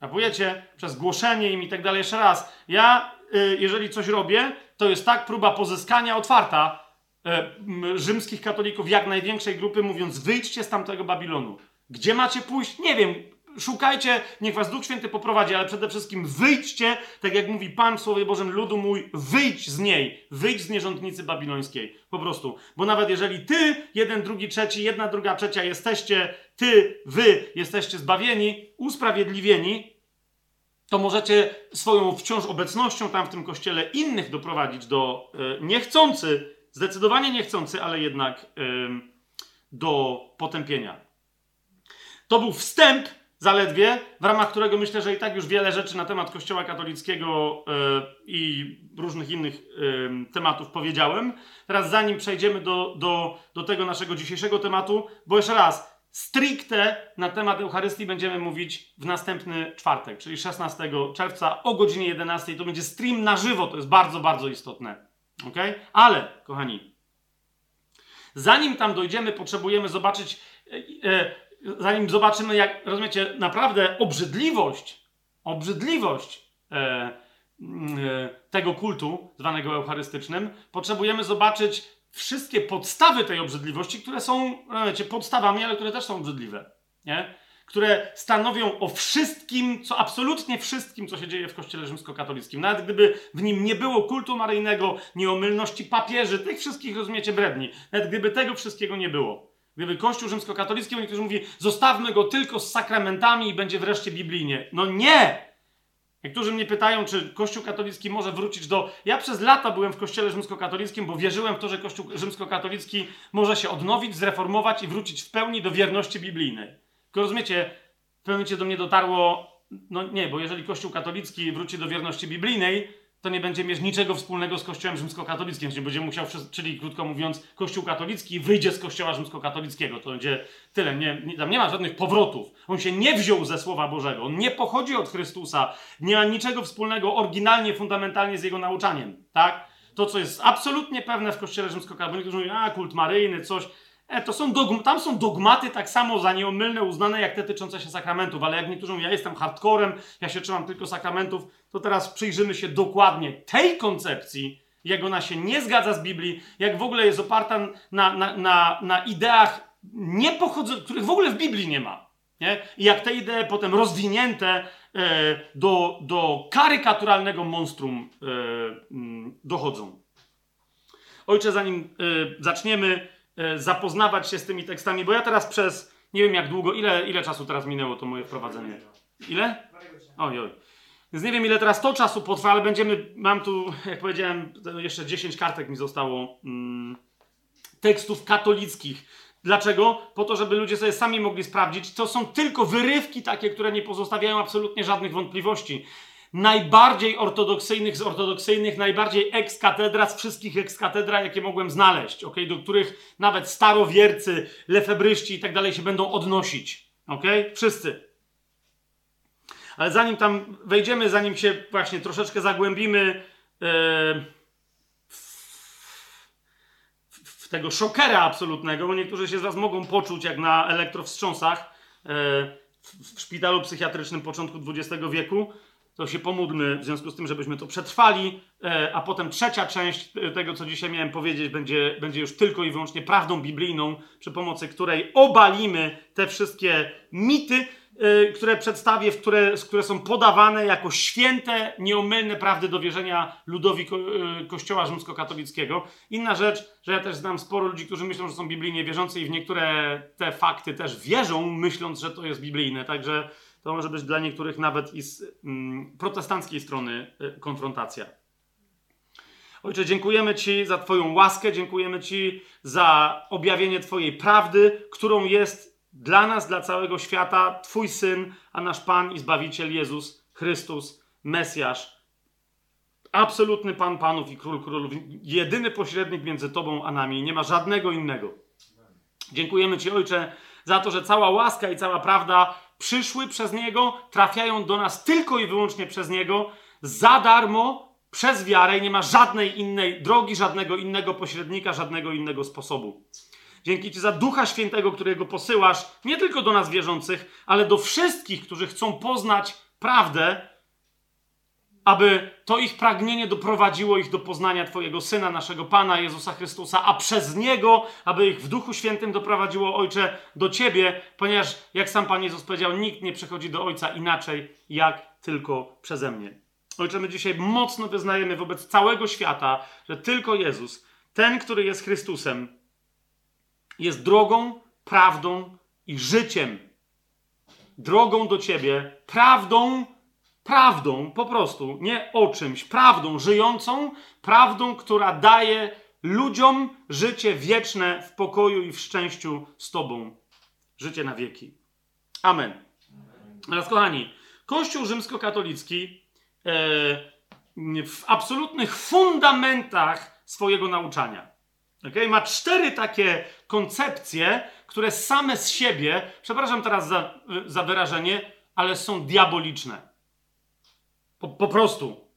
Kapujecie? Przez głoszenie im i tak dalej. Jeszcze raz, ja, y, jeżeli coś robię, to jest tak próba pozyskania otwarta E, rzymskich katolików jak największej grupy, mówiąc: wyjdźcie z tamtego Babilonu. Gdzie macie pójść? Nie wiem. Szukajcie, niech was Duch Święty poprowadzi, ale przede wszystkim wyjdźcie, tak jak mówi Pan w Słowie Bożym, ludu mój, wyjdź z niej, wyjdź z nierządnicy babilońskiej. Po prostu. Bo nawet jeżeli ty, jeden, drugi, trzeci, jedna, druga, trzecia jesteście, ty, wy jesteście zbawieni, usprawiedliwieni, to możecie swoją wciąż obecnością tam w tym kościele innych doprowadzić do e, niechcący Zdecydowanie niechcący, ale jednak yy, do potępienia. To był wstęp zaledwie, w ramach którego myślę, że i tak już wiele rzeczy na temat Kościoła katolickiego yy, i różnych innych yy, tematów powiedziałem. Teraz zanim przejdziemy do, do, do tego naszego dzisiejszego tematu, bo jeszcze raz, stricte na temat Eucharystii będziemy mówić w następny czwartek, czyli 16 czerwca o godzinie 11. To będzie stream na żywo, to jest bardzo, bardzo istotne. Ok? Ale, kochani, zanim tam dojdziemy, potrzebujemy zobaczyć, e, zanim zobaczymy, jak, rozumiecie, naprawdę obrzydliwość, obrzydliwość e, mm, e, tego kultu, zwanego eucharystycznym, potrzebujemy zobaczyć wszystkie podstawy tej obrzydliwości, które są, rozumiecie, podstawami, ale które też są obrzydliwe. Nie? które stanowią o wszystkim, co absolutnie wszystkim, co się dzieje w Kościele rzymskokatolickim. Nawet gdyby w nim nie było kultu maryjnego, nieomylności papieży, tych wszystkich, rozumiecie, bredni. Nawet gdyby tego wszystkiego nie było. Gdyby Kościół rzymskokatolicki, niektórzy mówi, zostawmy go tylko z sakramentami i będzie wreszcie biblijnie. No nie! Niektórzy mnie pytają, czy Kościół katolicki może wrócić do. Ja przez lata byłem w Kościele rzymskokatolickim, bo wierzyłem w to, że Kościół rzymskokatolicki może się odnowić, zreformować i wrócić w pełni do wierności biblijnej. Tylko rozumiecie, w pewnym momencie do mnie dotarło, no nie, bo jeżeli Kościół katolicki wróci do wierności biblijnej, to nie będzie mieć niczego wspólnego z Kościołem rzymskokatolickim, czyli będzie musiał, czyli krótko mówiąc, Kościół katolicki wyjdzie z Kościoła rzymskokatolickiego. To będzie tyle. Nie, nie, tam nie ma żadnych powrotów. On się nie wziął ze Słowa Bożego. On nie pochodzi od Chrystusa. Nie ma niczego wspólnego oryginalnie, fundamentalnie z jego nauczaniem. Tak? To, co jest absolutnie pewne w Kościele rzymskokatolickim, że mówią, a kult maryjny, coś to są tam są dogmaty tak samo za nieomylne uznane, jak te tyczące się sakramentów, ale jak niektórzy mówią, ja jestem hardcorem, ja się trzymam tylko sakramentów, to teraz przyjrzymy się dokładnie tej koncepcji, jak ona się nie zgadza z Biblii, jak w ogóle jest oparta na, na, na, na ideach, nie pochodzą, których w ogóle w Biblii nie ma. Nie? I jak te idee potem rozwinięte e, do, do karykaturalnego monstrum e, dochodzą. Ojcze, zanim e, zaczniemy, E, zapoznawać się z tymi tekstami, bo ja teraz przez nie wiem jak długo, ile, ile czasu teraz minęło to moje wprowadzenie? Ile? Oj, oj. Więc nie wiem ile teraz to czasu potrwa, ale będziemy, mam tu, jak powiedziałem, jeszcze 10 kartek mi zostało mm, tekstów katolickich. Dlaczego? Po to, żeby ludzie sobie sami mogli sprawdzić. To są tylko wyrywki takie, które nie pozostawiają absolutnie żadnych wątpliwości najbardziej ortodoksyjnych z ortodoksyjnych, najbardziej ex-katedra z wszystkich ex-katedra, jakie mogłem znaleźć, okay? do których nawet starowiercy, lefebryści i tak dalej się będą odnosić. Okay? Wszyscy. Ale zanim tam wejdziemy, zanim się właśnie troszeczkę zagłębimy e, w, tego szokera absolutnego, bo niektórzy się z Was mogą poczuć jak na elektrowstrząsach w, w szpitalu psychiatrycznym początku XX wieku, to się pomódlmy w związku z tym, żebyśmy to przetrwali, e, a potem trzecia część tego, co dzisiaj miałem powiedzieć, będzie, będzie już tylko i wyłącznie prawdą biblijną, przy pomocy której obalimy te wszystkie mity, e, które przedstawię, które, które są podawane jako święte, nieomylne prawdy do wierzenia ludowi ko e, Kościoła rzymskokatolickiego. Inna rzecz, że ja też znam sporo ludzi, którzy myślą, że są biblijnie wierzący i w niektóre te fakty też wierzą, myśląc, że to jest biblijne. Także to może być dla niektórych nawet i z mm, protestanckiej strony y, konfrontacja. Ojcze, dziękujemy Ci za Twoją łaskę, dziękujemy Ci za objawienie Twojej prawdy, którą jest dla nas, dla całego świata Twój Syn, a nasz Pan i Zbawiciel Jezus Chrystus, Mesjasz, absolutny Pan Panów i Król Królów, jedyny pośrednik między Tobą a nami. Nie ma żadnego innego. Dziękujemy Ci, Ojcze, za to, że cała łaska i cała prawda przyszły przez Niego, trafiają do nas tylko i wyłącznie przez Niego, za darmo, przez wiarę i nie ma żadnej innej drogi, żadnego innego pośrednika, żadnego innego sposobu. Dzięki Ci za Ducha Świętego, którego posyłasz nie tylko do nas wierzących, ale do wszystkich, którzy chcą poznać prawdę, aby to ich pragnienie doprowadziło ich do poznania Twojego Syna, naszego Pana Jezusa Chrystusa, a przez Niego, aby ich w Duchu Świętym doprowadziło, Ojcze, do Ciebie, ponieważ, jak sam Pan Jezus powiedział, nikt nie przychodzi do Ojca inaczej, jak tylko przeze mnie. Ojcze, my dzisiaj mocno wyznajemy wobec całego świata, że tylko Jezus, ten, który jest Chrystusem, jest drogą, prawdą i życiem. Drogą do Ciebie, prawdą, prawdą, po prostu, nie o czymś, prawdą żyjącą, prawdą, która daje ludziom życie wieczne w pokoju i w szczęściu z Tobą. Życie na wieki. Amen. Teraz, kochani, Kościół rzymskokatolicki e, w absolutnych fundamentach swojego nauczania. Okay? Ma cztery takie koncepcje, które same z siebie, przepraszam teraz za, za wyrażenie, ale są diaboliczne. Po, po prostu.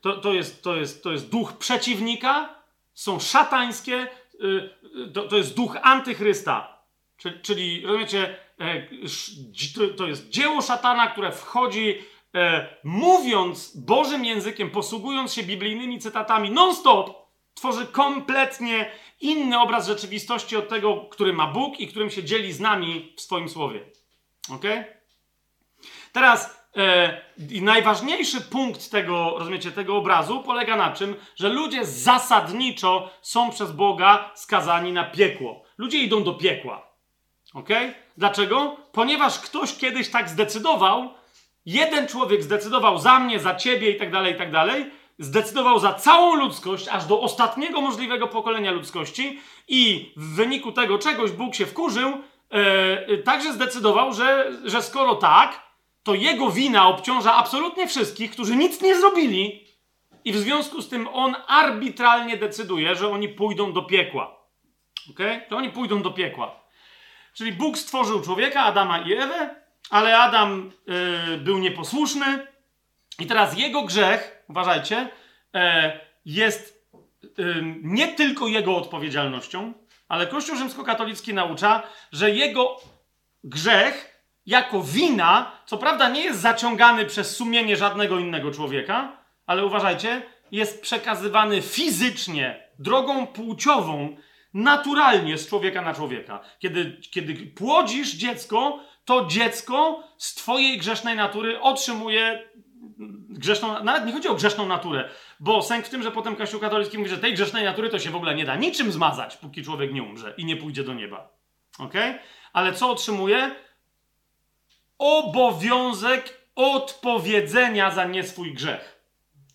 To, to, jest, to, jest, to jest duch przeciwnika, są szatańskie, y, to, to jest duch antychrysta. Czyli, czyli rozumiecie, e, to jest dzieło szatana, które wchodzi e, mówiąc Bożym językiem, posługując się biblijnymi cytatami non-stop, tworzy kompletnie inny obraz rzeczywistości od tego, który ma Bóg i którym się dzieli z nami w swoim słowie. Ok? Teraz I najważniejszy punkt tego, rozumiecie, tego obrazu polega na czym, że ludzie zasadniczo są przez Boga skazani na piekło. Ludzie idą do piekła. Ok? Dlaczego? Ponieważ ktoś kiedyś tak zdecydował, jeden człowiek zdecydował za mnie, za ciebie i tak dalej, i tak dalej, zdecydował za całą ludzkość, aż do ostatniego możliwego pokolenia ludzkości i w wyniku tego czegoś Bóg się wkurzył, yy, także zdecydował, że, że skoro tak, to jego wina obciąża absolutnie wszystkich, którzy nic nie zrobili, i w związku z tym on arbitralnie decyduje, że oni pójdą do piekła. Ok? Że oni pójdą do piekła. Czyli Bóg stworzył człowieka, Adama i Ewę, ale Adam yy, był nieposłuszny, i teraz jego grzech, uważajcie, yy, jest yy, nie tylko jego odpowiedzialnością, ale Kościół rzymskokatolicki naucza, że jego grzech jako wina, co prawda nie jest zaciągany przez sumienie żadnego innego człowieka, ale uważajcie, jest przekazywany fizycznie, drogą płciową, naturalnie z człowieka na człowieka. Kiedy, kiedy płodzisz dziecko, to dziecko z twojej grzesznej natury otrzymuje grzeszną, nawet nie chodzi o grzeszną naturę, bo sęk w tym, że potem Kościół katolicki mówi, że tej grzesznej natury to się w ogóle nie da niczym zmazać, póki człowiek nie umrze i nie pójdzie do nieba. ok? Ale co otrzymuje? Obowiązek odpowiedzenia za nie swój grzech.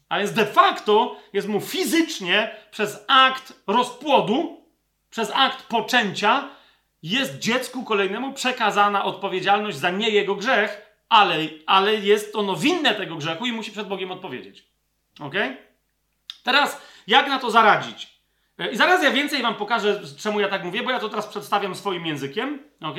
A więc de facto jest mu fizycznie przez akt rozpłodu, przez akt poczęcia, jest dziecku kolejnemu przekazana odpowiedzialność za nie jego grzech, ale, ale jest ono winne tego grzechu i musi przed Bogiem odpowiedzieć. Ok? Teraz, jak na to zaradzić? E, I zaraz ja więcej wam pokażę, czemu ja tak mówię, bo ja to teraz przedstawiam swoim językiem. ok?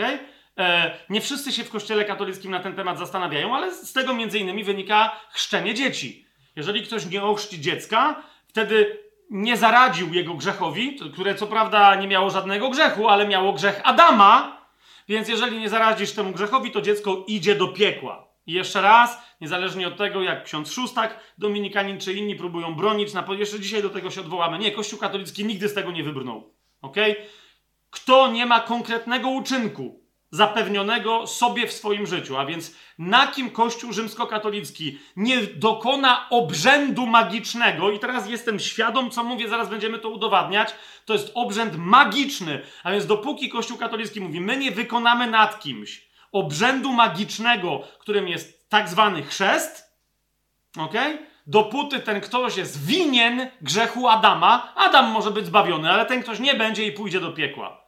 E, nie wszyscy się w kościele katolickim na ten temat zastanawiają, ale z tego między innymi wynika chrzczenie dzieci. Jeżeli ktoś nie ochrzci dziecka, wtedy nie zaradził jego grzechowi, które co prawda nie miało żadnego grzechu, ale miało grzech Adama, więc jeżeli nie zaradzisz temu grzechowi, to dziecko idzie do piekła. I jeszcze raz, niezależnie od tego, jak ksiądz Szóstak, Dominikanin czy inni próbują bronić, na, jeszcze dzisiaj do tego się odwołamy. Nie, Kościół katolicki nigdy z tego nie wybrnął. Ok? Kto nie ma konkretnego uczynku zapewnionego sobie w swoim życiu, a więc na kim Kościół rzymskokatolicki nie dokona obrzędu magicznego, i teraz jestem świadom, co mówię, zaraz będziemy to udowadniać, to jest obrzęd magiczny, a więc dopóki Kościół katolicki mówi, my nie wykonamy nad kimś obrzędu magicznego, którym jest tak zwany chrzest, ok? Dopóty ten ktoś jest winien grzechu Adama, Adam może być zbawiony, ale ten ktoś nie będzie i pójdzie do piekła.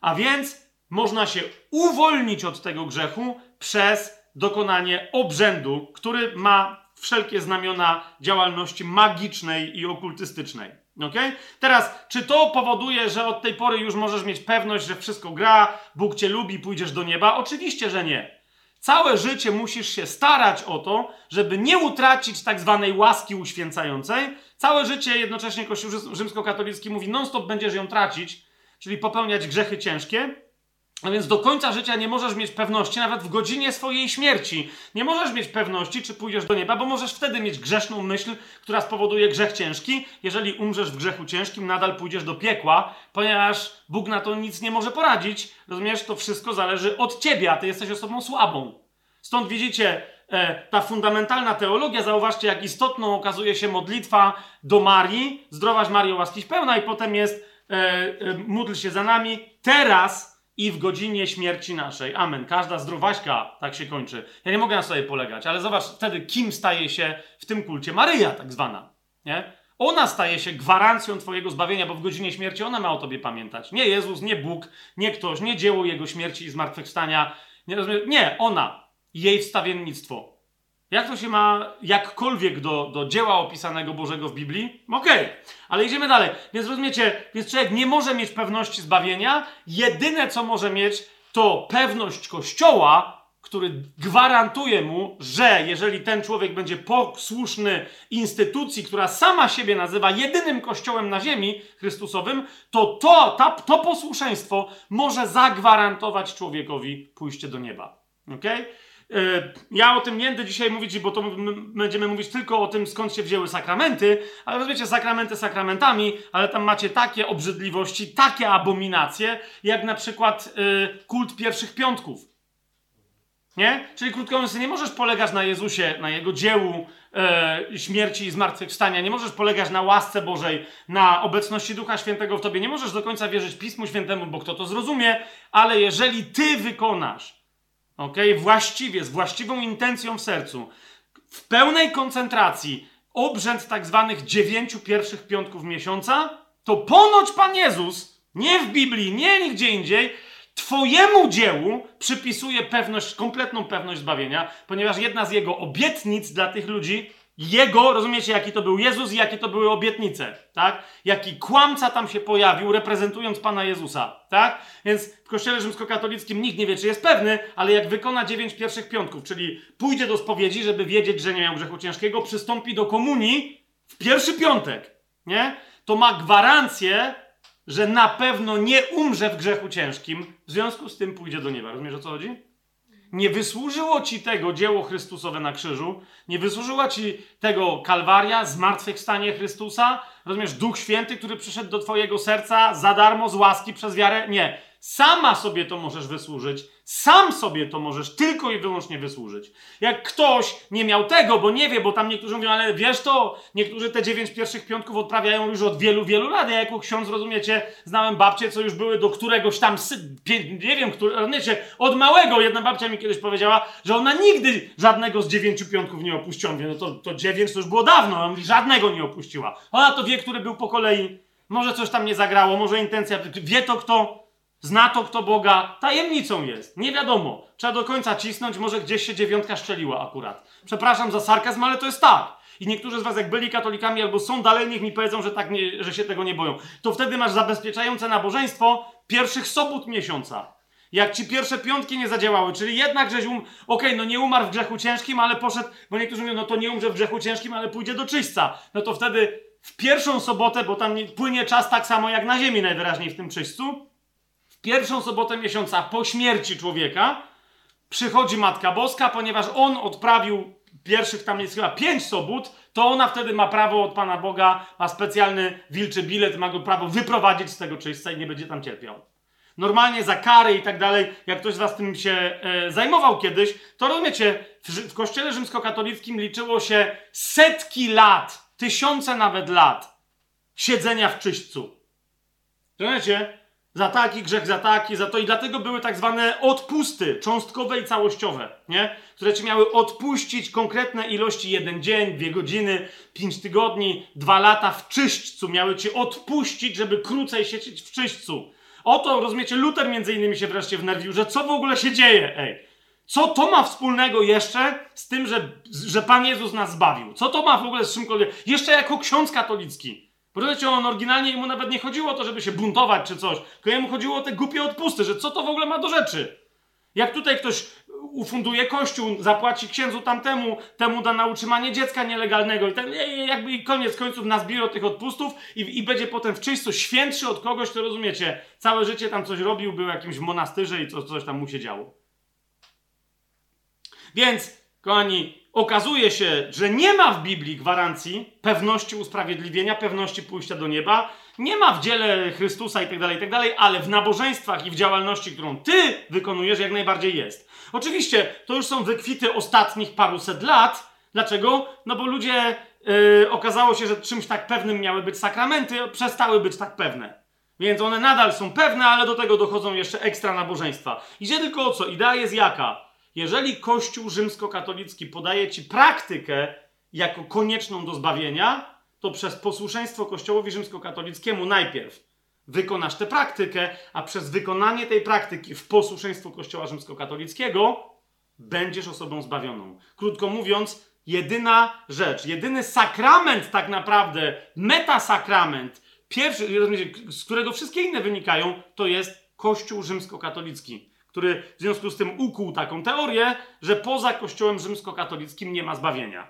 A więc można się uwolnić od tego grzechu przez dokonanie obrzędu, który ma wszelkie znamiona działalności magicznej i okultystycznej. Okay? Teraz, czy to powoduje, że od tej pory już możesz mieć pewność, że wszystko gra, Bóg cię lubi, pójdziesz do nieba? Oczywiście, że nie. Całe życie musisz się starać o to, żeby nie utracić tak zwanej łaski uświęcającej. Całe życie jednocześnie Kościół rzymskokatolicki mówi, non-stop będziesz ją tracić, czyli popełniać grzechy ciężkie. A więc do końca życia nie możesz mieć pewności, nawet w godzinie swojej śmierci. Nie możesz mieć pewności, czy pójdziesz do nieba, bo możesz wtedy mieć grzeszną myśl, która spowoduje grzech ciężki. Jeżeli umrzesz w grzechu ciężkim, nadal pójdziesz do piekła, ponieważ Bóg na to nic nie może poradzić. Rozumiesz, to wszystko zależy od ciebie, a ty jesteś osobą słabą. Stąd widzicie, e, ta fundamentalna teologia, zauważcie, jak istotną okazuje się modlitwa do Marii, zdrowaś Mario, łaskiś pełna, i potem jest e, e, módl się za nami, teraz i w godzinie śmierci naszej. Amen. Każda zdrowaśka tak się kończy. Ja nie mogę na sobie polegać, ale zobacz wtedy, kim staje się w tym kulcie Maryja, tak zwana. Nie? Ona staje się gwarancją Twojego zbawienia, bo w godzinie śmierci ona ma o Tobie pamiętać. Nie Jezus, nie Bóg, nie ktoś, nie dzieło Jego śmierci i zmartwychwstania. Nie, nie ona. Jej wstawiennictwo. Jak to się ma jakkolwiek do, do dzieła opisanego Bożego w Biblii? Okej, okay. ale idziemy dalej. Więc rozumiecie, więc człowiek nie może mieć pewności zbawienia. Jedyne, co może mieć, to pewność Kościoła, który gwarantuje mu, że jeżeli ten człowiek będzie posłuszny instytucji, która sama siebie nazywa jedynym kościołem na ziemi Chrystusowym, to to, ta, to posłuszeństwo może zagwarantować człowiekowi pójście do nieba. Okay? E, ja o tym nie będę dzisiaj mówić, bo to będziemy mówić tylko o tym, skąd się wzięły sakramenty, ale rozumiecie, sakramenty sakramentami, ale tam macie takie obrzydliwości, takie abominacje, jak na przykład y, kult pierwszych piątków. Nie? Czyli krótko mówiąc, nie możesz polegać na Jezusie, na Jego dziełu e, śmierci i zmartwychwstania, nie możesz polegać na łasce Bożej, na obecności Ducha Świętego w Tobie, nie możesz do końca wierzyć Pismu Świętemu, bo kto to zrozumie, ale jeżeli Ty wykonasz ok? Właściwie, z właściwą intencją w sercu, w pełnej koncentracji obrzęd tak zwanych dziewięciu pierwszych piątków miesiąca, to ponoć Pan Jezus, nie w Biblii, nie nigdzie indziej, Twojemu dziełu przypisuje pewność, kompletną pewność zbawienia, ponieważ jedna z jego obietnic dla tych ludzi jego, rozumiecie, jaki to był Jezus i jakie to były obietnice, tak? Jaki kłamca tam się pojawił, reprezentując Pana Jezusa, tak? Więc w kościele rzymskokatolickim nikt nie wie, czy jest pewny, ale jak wykona dziewięć pierwszych piątków, czyli pójdzie do spowiedzi, żeby wiedzieć, że nie miał grzechu ciężkiego, przystąpi do komunii w pierwszy piątek, nie? To ma gwarancję, że na pewno nie umrze w grzechu ciężkim, w związku z tym pójdzie do nieba. Rozumiesz, o co chodzi? Nie wysłużyło ci tego dzieło Chrystusowe na krzyżu, nie wysłużyła ci tego Kalwaria, zmartwychwstanie Chrystusa, rozumiesz, Duch Święty, który przyszedł do twojego serca za darmo, z łaski, przez wiarę. Nie. Sama sobie to możesz wysłużyć, sam sobie to możesz tylko i wyłącznie wysłużyć. Jak ktoś nie miał tego, bo nie wie, bo tam niektórzy mówią, ale wiesz to, niektórzy te dziewięć pierwszych piątków odprawiają już od wielu, wielu lat. Ja jako ksiądz, rozumiecie, znałem babcie, co już były do któregoś tam, nie wiem, który, rozumiecie, od małego. Jedna babcia mi kiedyś powiedziała, że ona nigdy żadnego z dziewięciu piątków nie opuściła. Mówię, no to, to dziewięć to już było dawno, ona mówi, żadnego nie opuściła. Ona to wie, który był po kolei. Może coś tam nie zagrało, może intencja, wie to kto, Zna to kto Boga, tajemnicą jest. Nie wiadomo. Trzeba do końca cisnąć, może gdzieś się dziewiątka szczeliła akurat. Przepraszam za sarkazm, ale to jest tak. I niektórzy z was, jak byli katolikami albo są dalej, niech mi powiedzą, że, tak nie, że się tego nie boją. To wtedy masz zabezpieczające nabożeństwo pierwszych sobot miesiąca. Jak ci pierwsze piątki nie zadziałały, czyli jednak żeś um... Okej, okay, no nie umarł w grzechu ciężkim, ale poszedł, bo niektórzy mówią, no to nie umrze w grzechu ciężkim, ale pójdzie do czyśćca. No to wtedy w pierwszą sobotę, bo tam płynie czas tak samo jak na ziemi najwyraźniej w tym czyśćcu, pierwszą sobotę miesiąca po śmierci człowieka, przychodzi Matka Boska, ponieważ on odprawił pierwszych tam jest chyba pięć sobót, to ona wtedy ma prawo od Pana Boga, ma specjalny wilczy bilet, ma go prawo wyprowadzić z tego czyśćca i nie będzie tam cierpiał. Normalnie za kary i tak dalej, jak ktoś z Was tym się e, zajmował kiedyś, to rozumiecie, w, w kościele rzymskokatolickim liczyło się setki lat, tysiące nawet lat siedzenia w czyśćcu. Rozumiecie? Za taki grzech, za taki, za to. I dlatego były tak zwane odpusty, cząstkowe i całościowe, nie? które ci miały odpuścić konkretne ilości, jeden dzień, dwie godziny, pięć tygodni, dwa lata w czyśćcu. Miały ci odpuścić, żeby krócej siedzieć w czyśćcu. Oto, rozumiecie, Luter między innymi się wreszcie wnerwił, że co w ogóle się dzieje, ej. Co to ma wspólnego jeszcze z tym, że, że Pan Jezus nas zbawił? Co to ma w ogóle z czymkolwiek? Jeszcze jako ksiądz katolicki. Rozumiecie, on oryginalnie mu nawet nie chodziło o to, żeby się buntować czy coś, tylko jemu chodziło o te głupie odpusty, że co to w ogóle ma do rzeczy. Jak tutaj ktoś ufunduje kościół, zapłaci księdzu tamtemu, temu da na utrzymanie dziecka nielegalnego i tak, jakby i koniec końców nazbiero tych odpustów i, i będzie potem w czysto świętszy od kogoś, kto rozumiecie, całe życie tam coś robił, był jakimś monastyrze i co, coś tam mu się działo. Więc, kochani, okazuje się, że nie ma w Biblii gwarancji pewności usprawiedliwienia, pewności pójścia do nieba. Nie ma w dziele Chrystusa itd., tak itd., tak ale w nabożeństwach i w działalności, którą ty wykonujesz, jak najbardziej jest. Oczywiście to już są wykwity ostatnich paruset lat. Dlaczego? No bo ludzie yy, okazało się, że czymś tak pewnym miały być sakramenty, przestały być tak pewne. Więc one nadal są pewne, ale do tego dochodzą jeszcze ekstra nabożeństwa. Idzie tylko o co? Idea jest jaka? Jeżeli Kościół rzymskokatolicki podaje ci praktykę jako konieczną do zbawienia, to przez posłuszeństwo Kościołowi rzymskokatolickiemu najpierw wykonasz tę praktykę, a przez wykonanie tej praktyki w posłuszeństwo Kościoła rzymskokatolickiego będziesz osobą zbawioną. Krótko mówiąc, jedyna rzecz, jedyny sakrament tak naprawdę, metasakrament, pierwszy, z którego wszystkie inne wynikają, to jest Kościół rzymskokatolicki który w związku z tym ukuł taką teorię, że poza kościołem rzymskokatolickim nie ma zbawienia.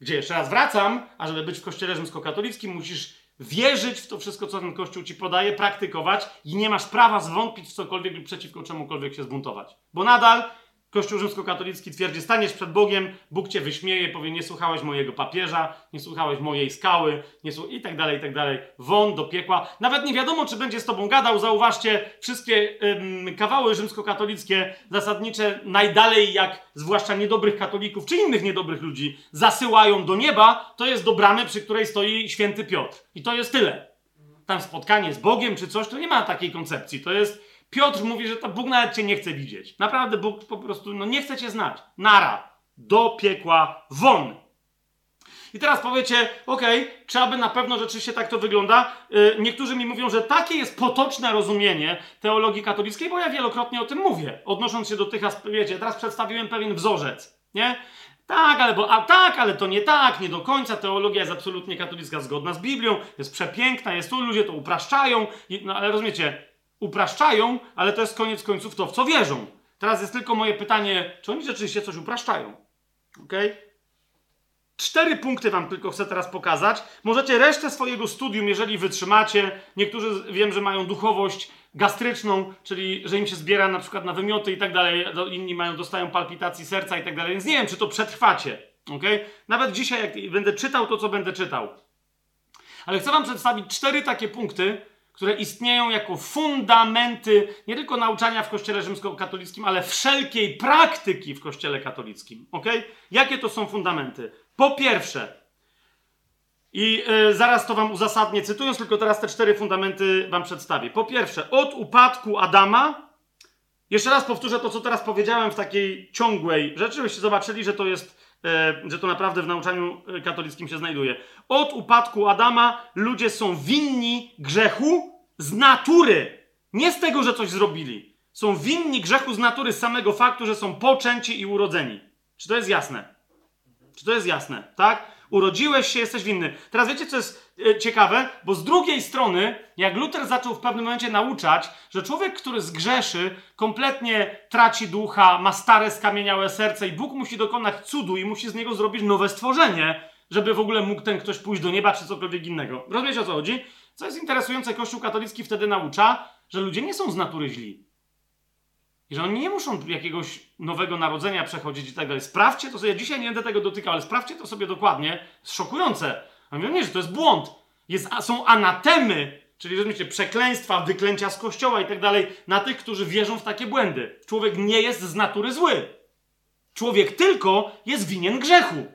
Gdzie jeszcze raz wracam, a żeby być w kościele rzymskokatolickim, musisz wierzyć w to wszystko, co ten kościół ci podaje, praktykować i nie masz prawa zwątpić w cokolwiek lub przeciwko czemukolwiek się zbuntować. Bo nadal Kościół rzymskokatolicki twierdzi, staniesz przed Bogiem, Bóg cię wyśmieje, powie, nie słuchałeś mojego papieża, nie słuchałeś mojej skały, nie słuch... i tak dalej, i tak dalej. Won do piekła. Nawet nie wiadomo, czy będzie z tobą gadał. Zauważcie, wszystkie ym, kawały rzymskokatolickie, zasadnicze, najdalej jak zwłaszcza niedobrych katolików, czy innych niedobrych ludzi, zasyłają do nieba, to jest do bramy, przy której stoi święty Piotr. I to jest tyle. Tam spotkanie z Bogiem, czy coś, to nie ma takiej koncepcji. To jest Piotr mówi, że to Bóg nawet cię nie chce widzieć. Naprawdę Bóg po prostu no, nie chce cię znać. Nara. Do piekła won. I teraz powiecie, okej, okay, czy aby na pewno rzeczywiście tak to wygląda? Yy, niektórzy mi mówią, że takie jest potoczne rozumienie teologii katolickiej, bo ja wielokrotnie o tym mówię, odnosząc się do tych. Wiecie, teraz przedstawiłem pewien wzorzec, nie? Tak, ale, bo, a tak, ale to nie tak, nie do końca. Teologia jest absolutnie katolicka, zgodna z Biblią, jest przepiękna, jest tu, ludzie to upraszczają, no ale rozumiecie, upraszczają, ale to jest koniec końców to, w co wierzą. Teraz jest tylko moje pytanie, czy oni rzeczywiście coś upraszczają? Ok? Cztery punkty Wam tylko chcę teraz pokazać. Możecie resztę swojego studium, jeżeli wytrzymacie. Niektórzy wiem, że mają duchowość gastryczną, czyli że im się zbiera na przykład na wymioty i tak dalej, inni mają, dostają palpitacji serca i tak dalej, więc nie wiem, czy to przetrwacie. Ok? Nawet dzisiaj, jak będę czytał to, co będę czytał. Ale chcę Wam przedstawić cztery takie punkty, które istnieją jako fundamenty nie tylko nauczania w Kościele rzymskokatolickim, ale wszelkiej praktyki w Kościele katolickim. Ok? Jakie to są fundamenty? Po pierwsze, i yy, zaraz to wam uzasadnię, cytując tylko teraz te cztery fundamenty wam przedstawię. Po pierwsze, od upadku Adama, jeszcze raz powtórzę to, co teraz powiedziałem w takiej ciągłej rzeczy, żebyście zobaczyli, że to jest że to naprawdę w nauczaniu e, katolickim się znajduje. Od upadku Adama ludzie są winni grzechu z natury. Nie z tego, że coś zrobili. Są winni grzechu z natury, z samego faktu, że są poczęci i urodzeni. Czy to jest jasne? Czy to jest jasne? Tak? Urodziłeś się, jesteś winny. Teraz wiecie, co jest e, ciekawe? Bo z drugiej strony, jak Luther zaczął w pewnym momencie nauczać, że człowiek, który zgrzeszy, kompletnie traci ducha, ma stare, skamieniałe serce i Bóg musi dokonać cudu i musi z niego zrobić nowe stworzenie, żeby w ogóle mógł ten ktoś pójść do nieba czy cokolwiek innego. Rozumiecie o co chodzi? Co jest interesujące, Kościół katolicki wtedy naucza, że ludzie nie są z natury źli. I że oni nie muszą jakiegoś nowego narodzenia przechodzić i tak dalej. Sprawdźcie to sobie, dzisiaj nie będę tego dotykał, ale sprawdźcie to sobie dokładnie. Szokujące. A mówią, nie, że to jest błąd. Jest, są anatemy, czyli rozumiecie, przekleństwa, wyklęcia z kościoła i tak dalej, na tych, którzy wierzą w takie błędy. Człowiek nie jest z natury zły. Człowiek tylko jest winien grzechu.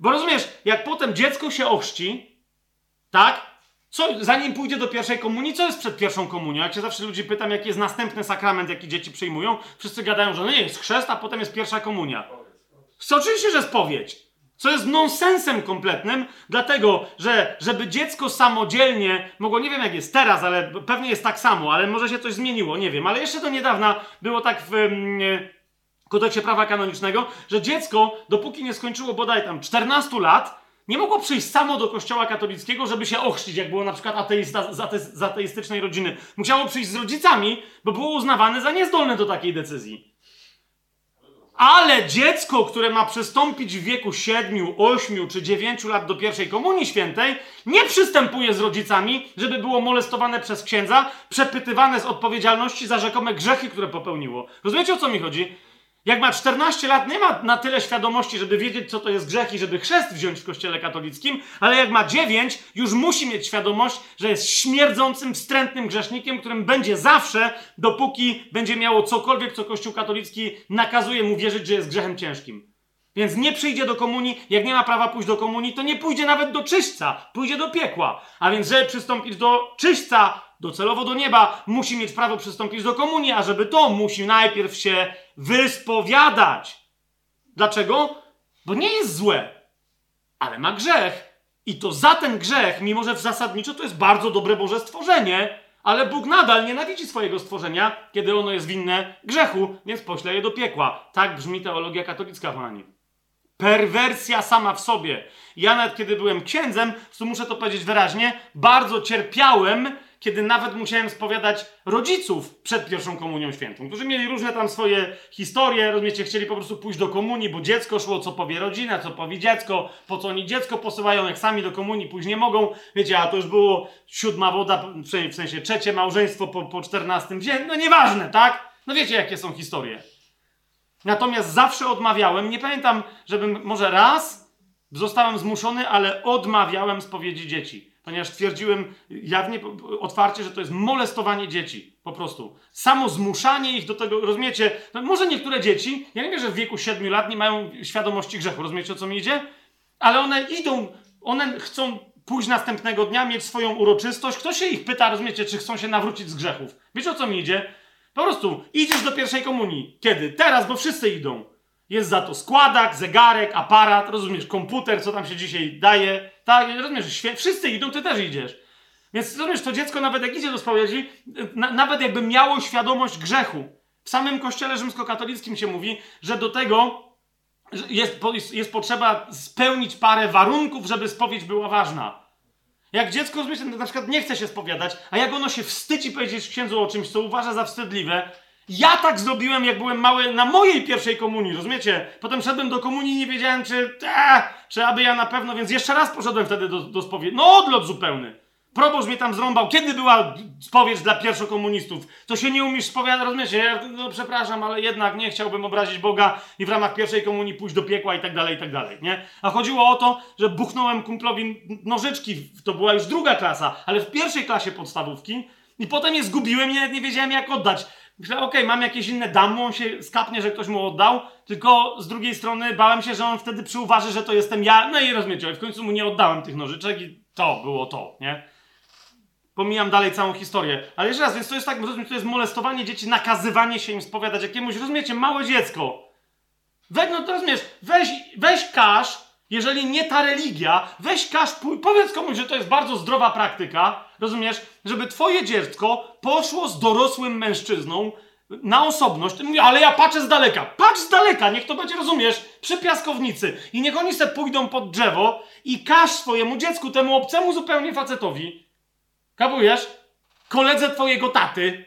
Bo rozumiesz, jak potem dziecko się ochrzci, tak? Co, zanim pójdzie do pierwszej komunii, co jest przed pierwszą komunią? Jak się zawsze ludzi pytam, jaki jest następny sakrament, jaki dzieci przyjmują, wszyscy gadają, że no nie, jest chrzest, a potem jest pierwsza komunia. Co oczywiście, że spowiedź. Co jest nonsensem kompletnym, dlatego, że żeby dziecko samodzielnie mogło, nie wiem jak jest teraz, ale pewnie jest tak samo, ale może się coś zmieniło, nie wiem, ale jeszcze do niedawna było tak w mm, kodeksie prawa kanonicznego, że dziecko, dopóki nie skończyło bodaj tam 14 lat, nie mogło przyjść samo do kościoła katolickiego, żeby się ochrzcić, jak było na przykład ateista, z ateistycznej rodziny. Musiało przyjść z rodzicami, bo było uznawane za niezdolne do takiej decyzji. Ale dziecko, które ma przystąpić w wieku 7, 8 czy 9 lat do pierwszej komunii świętej, nie przystępuje z rodzicami, żeby było molestowane przez księdza, przepytywane z odpowiedzialności za rzekome grzechy, które popełniło. Rozumiecie o co mi chodzi? Jak ma 14 lat, nie ma na tyle świadomości, żeby wiedzieć, co to jest grzech i żeby chrzest wziąć w kościele katolickim, ale jak ma 9, już musi mieć świadomość, że jest śmierdzącym, wstrętnym grzesznikiem, którym będzie zawsze, dopóki będzie miało cokolwiek, co Kościół katolicki nakazuje mu wierzyć, że jest grzechem ciężkim. Więc nie przyjdzie do komunii, jak nie ma prawa pójść do komunii, to nie pójdzie nawet do czyśćca, pójdzie do piekła. A więc, żeby przystąpić do czyśćca, docelowo do nieba, musi mieć prawo przystąpić do komunii, a żeby to, musi najpierw się wyspowiadać. Dlaczego? Bo nie jest złe, ale ma grzech. I to za ten grzech, mimo że zasadniczo to jest bardzo dobre Boże stworzenie, ale Bóg nadal nienawidzi swojego stworzenia, kiedy ono jest winne grzechu, więc pośle je do piekła. Tak brzmi teologia katolicka, kochani. Perwersja sama w sobie. Ja nawet kiedy byłem księdzem, muszę to powiedzieć wyraźnie, bardzo cierpiałem kiedy nawet musiałem spowiadać rodziców przed pierwszą komunią świętą, którzy mieli różne tam swoje historie, rozumiecie, chcieli po prostu pójść do komunii, bo dziecko szło, co powie rodzina, co powie dziecko, po co oni dziecko posyłają, jak sami do komunii pójść nie mogą, wiecie, a to już było siódma woda, w sensie trzecie małżeństwo po, po 14 dzień, no nieważne, tak? No wiecie, jakie są historie. Natomiast zawsze odmawiałem, nie pamiętam, żebym może raz zostałem zmuszony, ale odmawiałem spowiedzi dzieci ponieważ twierdziłem jawnie, otwarcie, że to jest molestowanie dzieci. Po prostu. Samo zmuszanie ich do tego, rozumiecie? No może niektóre dzieci, ja nie wiem, że w wieku 7 lat nie mają świadomości grzechu, rozumiecie o co mi idzie? Ale one idą, one chcą pójść następnego dnia, mieć swoją uroczystość. Kto się ich pyta, rozumiecie, czy chcą się nawrócić z grzechów? Wiecie o co mi idzie? Po prostu idziesz do pierwszej komunii. Kiedy? Teraz, bo wszyscy idą. Jest za to składak, zegarek, aparat, rozumiesz, komputer, co tam się dzisiaj daje. Tak, rozumiesz, wszyscy idą, ty też idziesz. Więc rozumiesz, to dziecko nawet jak idzie do spowiedzi, na, nawet jakby miało świadomość grzechu. W samym kościele rzymskokatolickim się mówi, że do tego jest, jest potrzeba spełnić parę warunków, żeby spowiedź była ważna. Jak dziecko, rozumiesz, na przykład nie chce się spowiadać, a jak ono się wstydzi powiedzieć księdzu o czymś, co uważa za wstydliwe, ja tak zrobiłem, jak byłem mały na mojej pierwszej komunii, rozumiecie? Potem szedłem do komunii i nie wiedziałem, czy, e, czy aby ja na pewno, więc jeszcze raz poszedłem wtedy do, do spowiedzi. No odlot zupełny. Proboszcz mnie tam zrąbał. Kiedy była spowiedź dla pierwszokomunistów? To się nie umiesz spowiadać, rozumiecie? Ja, no przepraszam, ale jednak nie chciałbym obrazić Boga i w ramach pierwszej komunii pójść do piekła i tak dalej, i tak dalej, nie? A chodziło o to, że buchnąłem kumplowi nożyczki, to była już druga klasa, ale w pierwszej klasie podstawówki i potem je zgubiłem nawet nie wiedziałem jak oddać. Myślę, okej, okay, mam jakieś inne damu, on się skapnie, że ktoś mu oddał, tylko z drugiej strony bałem się, że on wtedy przyuważy, że to jestem ja, no i rozumiecie, w końcu mu nie oddałem tych nożyczek i to było to, nie? Pomijam dalej całą historię. Ale jeszcze raz, więc to jest tak, rozumiecie, to jest molestowanie dzieci, nakazywanie się im spowiadać jakiemuś, rozumiecie, małe dziecko. Weź, no to rozumiesz, weź, weź każ, jeżeli nie ta religia, weź każ, powiedz komuś, że to jest bardzo zdrowa praktyka, rozumiesz, żeby twoje dziecko poszło z dorosłym mężczyzną na osobność. Mówi, ale ja patrzę z daleka. Patrz z daleka, niech to będzie, rozumiesz, przy piaskownicy. I niech oni se pójdą pod drzewo i każ swojemu dziecku, temu obcemu zupełnie facetowi, kabujesz, koledze twojego taty,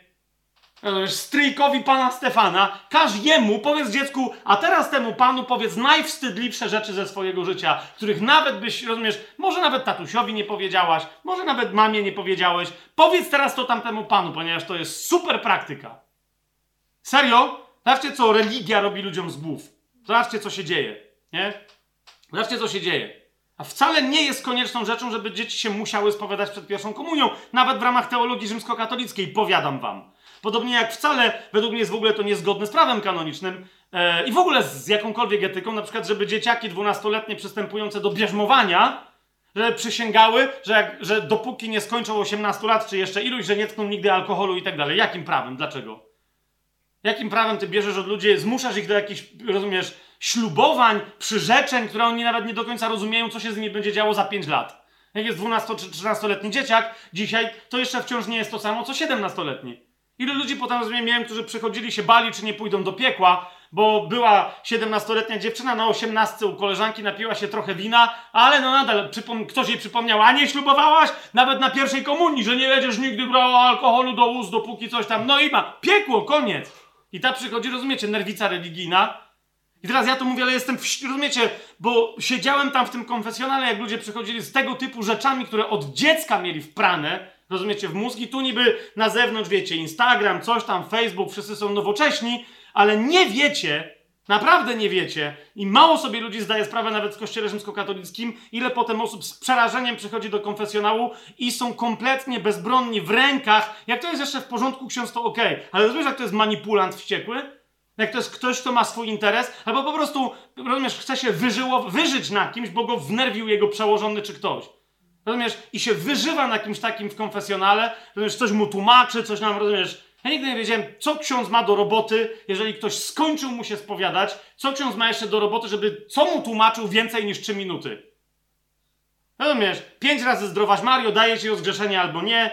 stryjkowi pana Stefana, każ jemu, powiedz dziecku, a teraz temu panu powiedz najwstydliwsze rzeczy ze swojego życia, których nawet byś, rozumiesz, może nawet tatusiowi nie powiedziałaś, może nawet mamie nie powiedziałeś. Powiedz teraz to tamtemu panu, ponieważ to jest super praktyka. Serio? Zobaczcie, co religia robi ludziom z głów. Zobaczcie, co się dzieje. Nie? Zobaczcie, co się dzieje. A wcale nie jest konieczną rzeczą, żeby dzieci się musiały spowiadać przed pierwszą komunią, nawet w ramach teologii rzymskokatolickiej, powiadam wam. Podobnie jak wcale, według mnie jest w ogóle to niezgodne z prawem kanonicznym e, i w ogóle z jakąkolwiek etyką, na przykład, żeby dzieciaki dwunastoletnie przystępujące do bierzmowania, że przysięgały, że, jak, że dopóki nie skończą 18 lat, czy jeszcze iluś, że nie tkną nigdy alkoholu i tak dalej. Jakim prawem? Dlaczego? Jakim prawem ty bierzesz od ludzi, zmuszasz ich do jakichś, rozumiesz, ślubowań, przyrzeczeń, które oni nawet nie do końca rozumieją, co się z nimi będzie działo za 5 lat. Jak jest 12 czy 13-letni dzieciak dzisiaj, to jeszcze wciąż nie jest to samo, co 17-letni. Ilu ludzi potem miałem, którzy przychodzili się bali, czy nie pójdą do piekła, bo była 17-letnia dziewczyna na 18 u koleżanki, napiła się trochę wina, ale no nadal ktoś jej przypomniał, a nie ślubowałaś nawet na pierwszej komunii, że nie będziesz nigdy brała alkoholu do ust, dopóki coś tam. No i ma, piekło, koniec. I ta przychodzi, rozumiecie, nerwica religijna. I teraz ja to mówię, ale jestem, w, rozumiecie, bo siedziałem tam w tym konfesjonale, jak ludzie przychodzili z tego typu rzeczami, które od dziecka mieli wprane, rozumiecie, w mózg i tu niby na zewnątrz, wiecie, Instagram, coś tam, Facebook, wszyscy są nowocześni, ale nie wiecie, naprawdę nie wiecie i mało sobie ludzi zdaje sprawę nawet w kościele rzymskokatolickim, ile potem osób z przerażeniem przychodzi do konfesjonału i są kompletnie bezbronni w rękach. Jak to jest jeszcze w porządku ksiądz, to okej, okay. ale rozumiesz, jak to jest manipulant wściekły? Jak to jest ktoś, kto ma swój interes, albo po prostu, rozumiesz, chce się wyżyło, wyżyć na kimś, bo go wnerwił jego przełożony czy ktoś. Rozumiesz? I się wyżywa na kimś takim w konfesjonale, rozumiesz, coś mu tłumaczy, coś nam, rozumiesz, ja nigdy nie wiedziałem, co ksiądz ma do roboty, jeżeli ktoś skończył mu się spowiadać, co ksiądz ma jeszcze do roboty, żeby co mu tłumaczył więcej niż 3 minuty. Rozumiesz? Pięć razy zdrowaś Mario, daje ci rozgrzeszenie albo nie.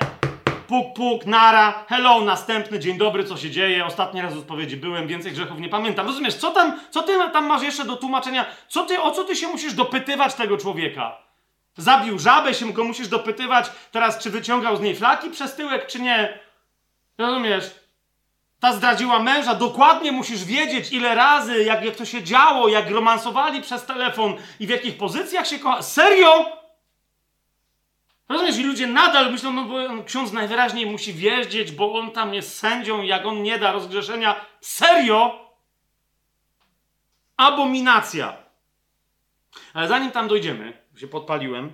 Puk, puk, nara, hello, następny, dzień dobry, co się dzieje? Ostatni raz w spowiedzi byłem, więcej grzechów nie pamiętam. Rozumiesz, co tam, co ty tam masz jeszcze do tłumaczenia? Co ty, o co ty się musisz dopytywać tego człowieka? Zabił żabę, się go musisz dopytywać teraz, czy wyciągał z niej flaki przez tyłek, czy nie? Rozumiesz? Ta zdradziła męża, dokładnie musisz wiedzieć, ile razy, jak, jak to się działo, jak romansowali przez telefon i w jakich pozycjach się kocha. Serio? Rozumiesz? I ludzie nadal myślą, no bo ksiądz najwyraźniej musi wiedzieć, bo on tam jest sędzią jak on nie da rozgrzeszenia. Serio? Abominacja. Ale zanim tam dojdziemy, się podpaliłem,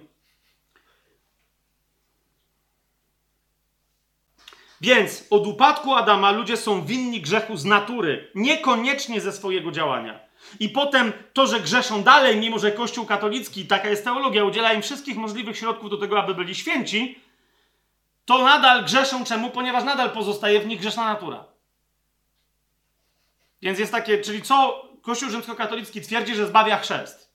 Więc od upadku Adama ludzie są winni grzechu z natury, niekoniecznie ze swojego działania. I potem to, że grzeszą dalej, mimo że Kościół katolicki, taka jest teologia, udziela im wszystkich możliwych środków do tego, aby byli święci, to nadal grzeszą czemu? Ponieważ nadal pozostaje w nich grzeszna natura. Więc jest takie, czyli co Kościół rzymskokatolicki twierdzi, że zbawia chrzest.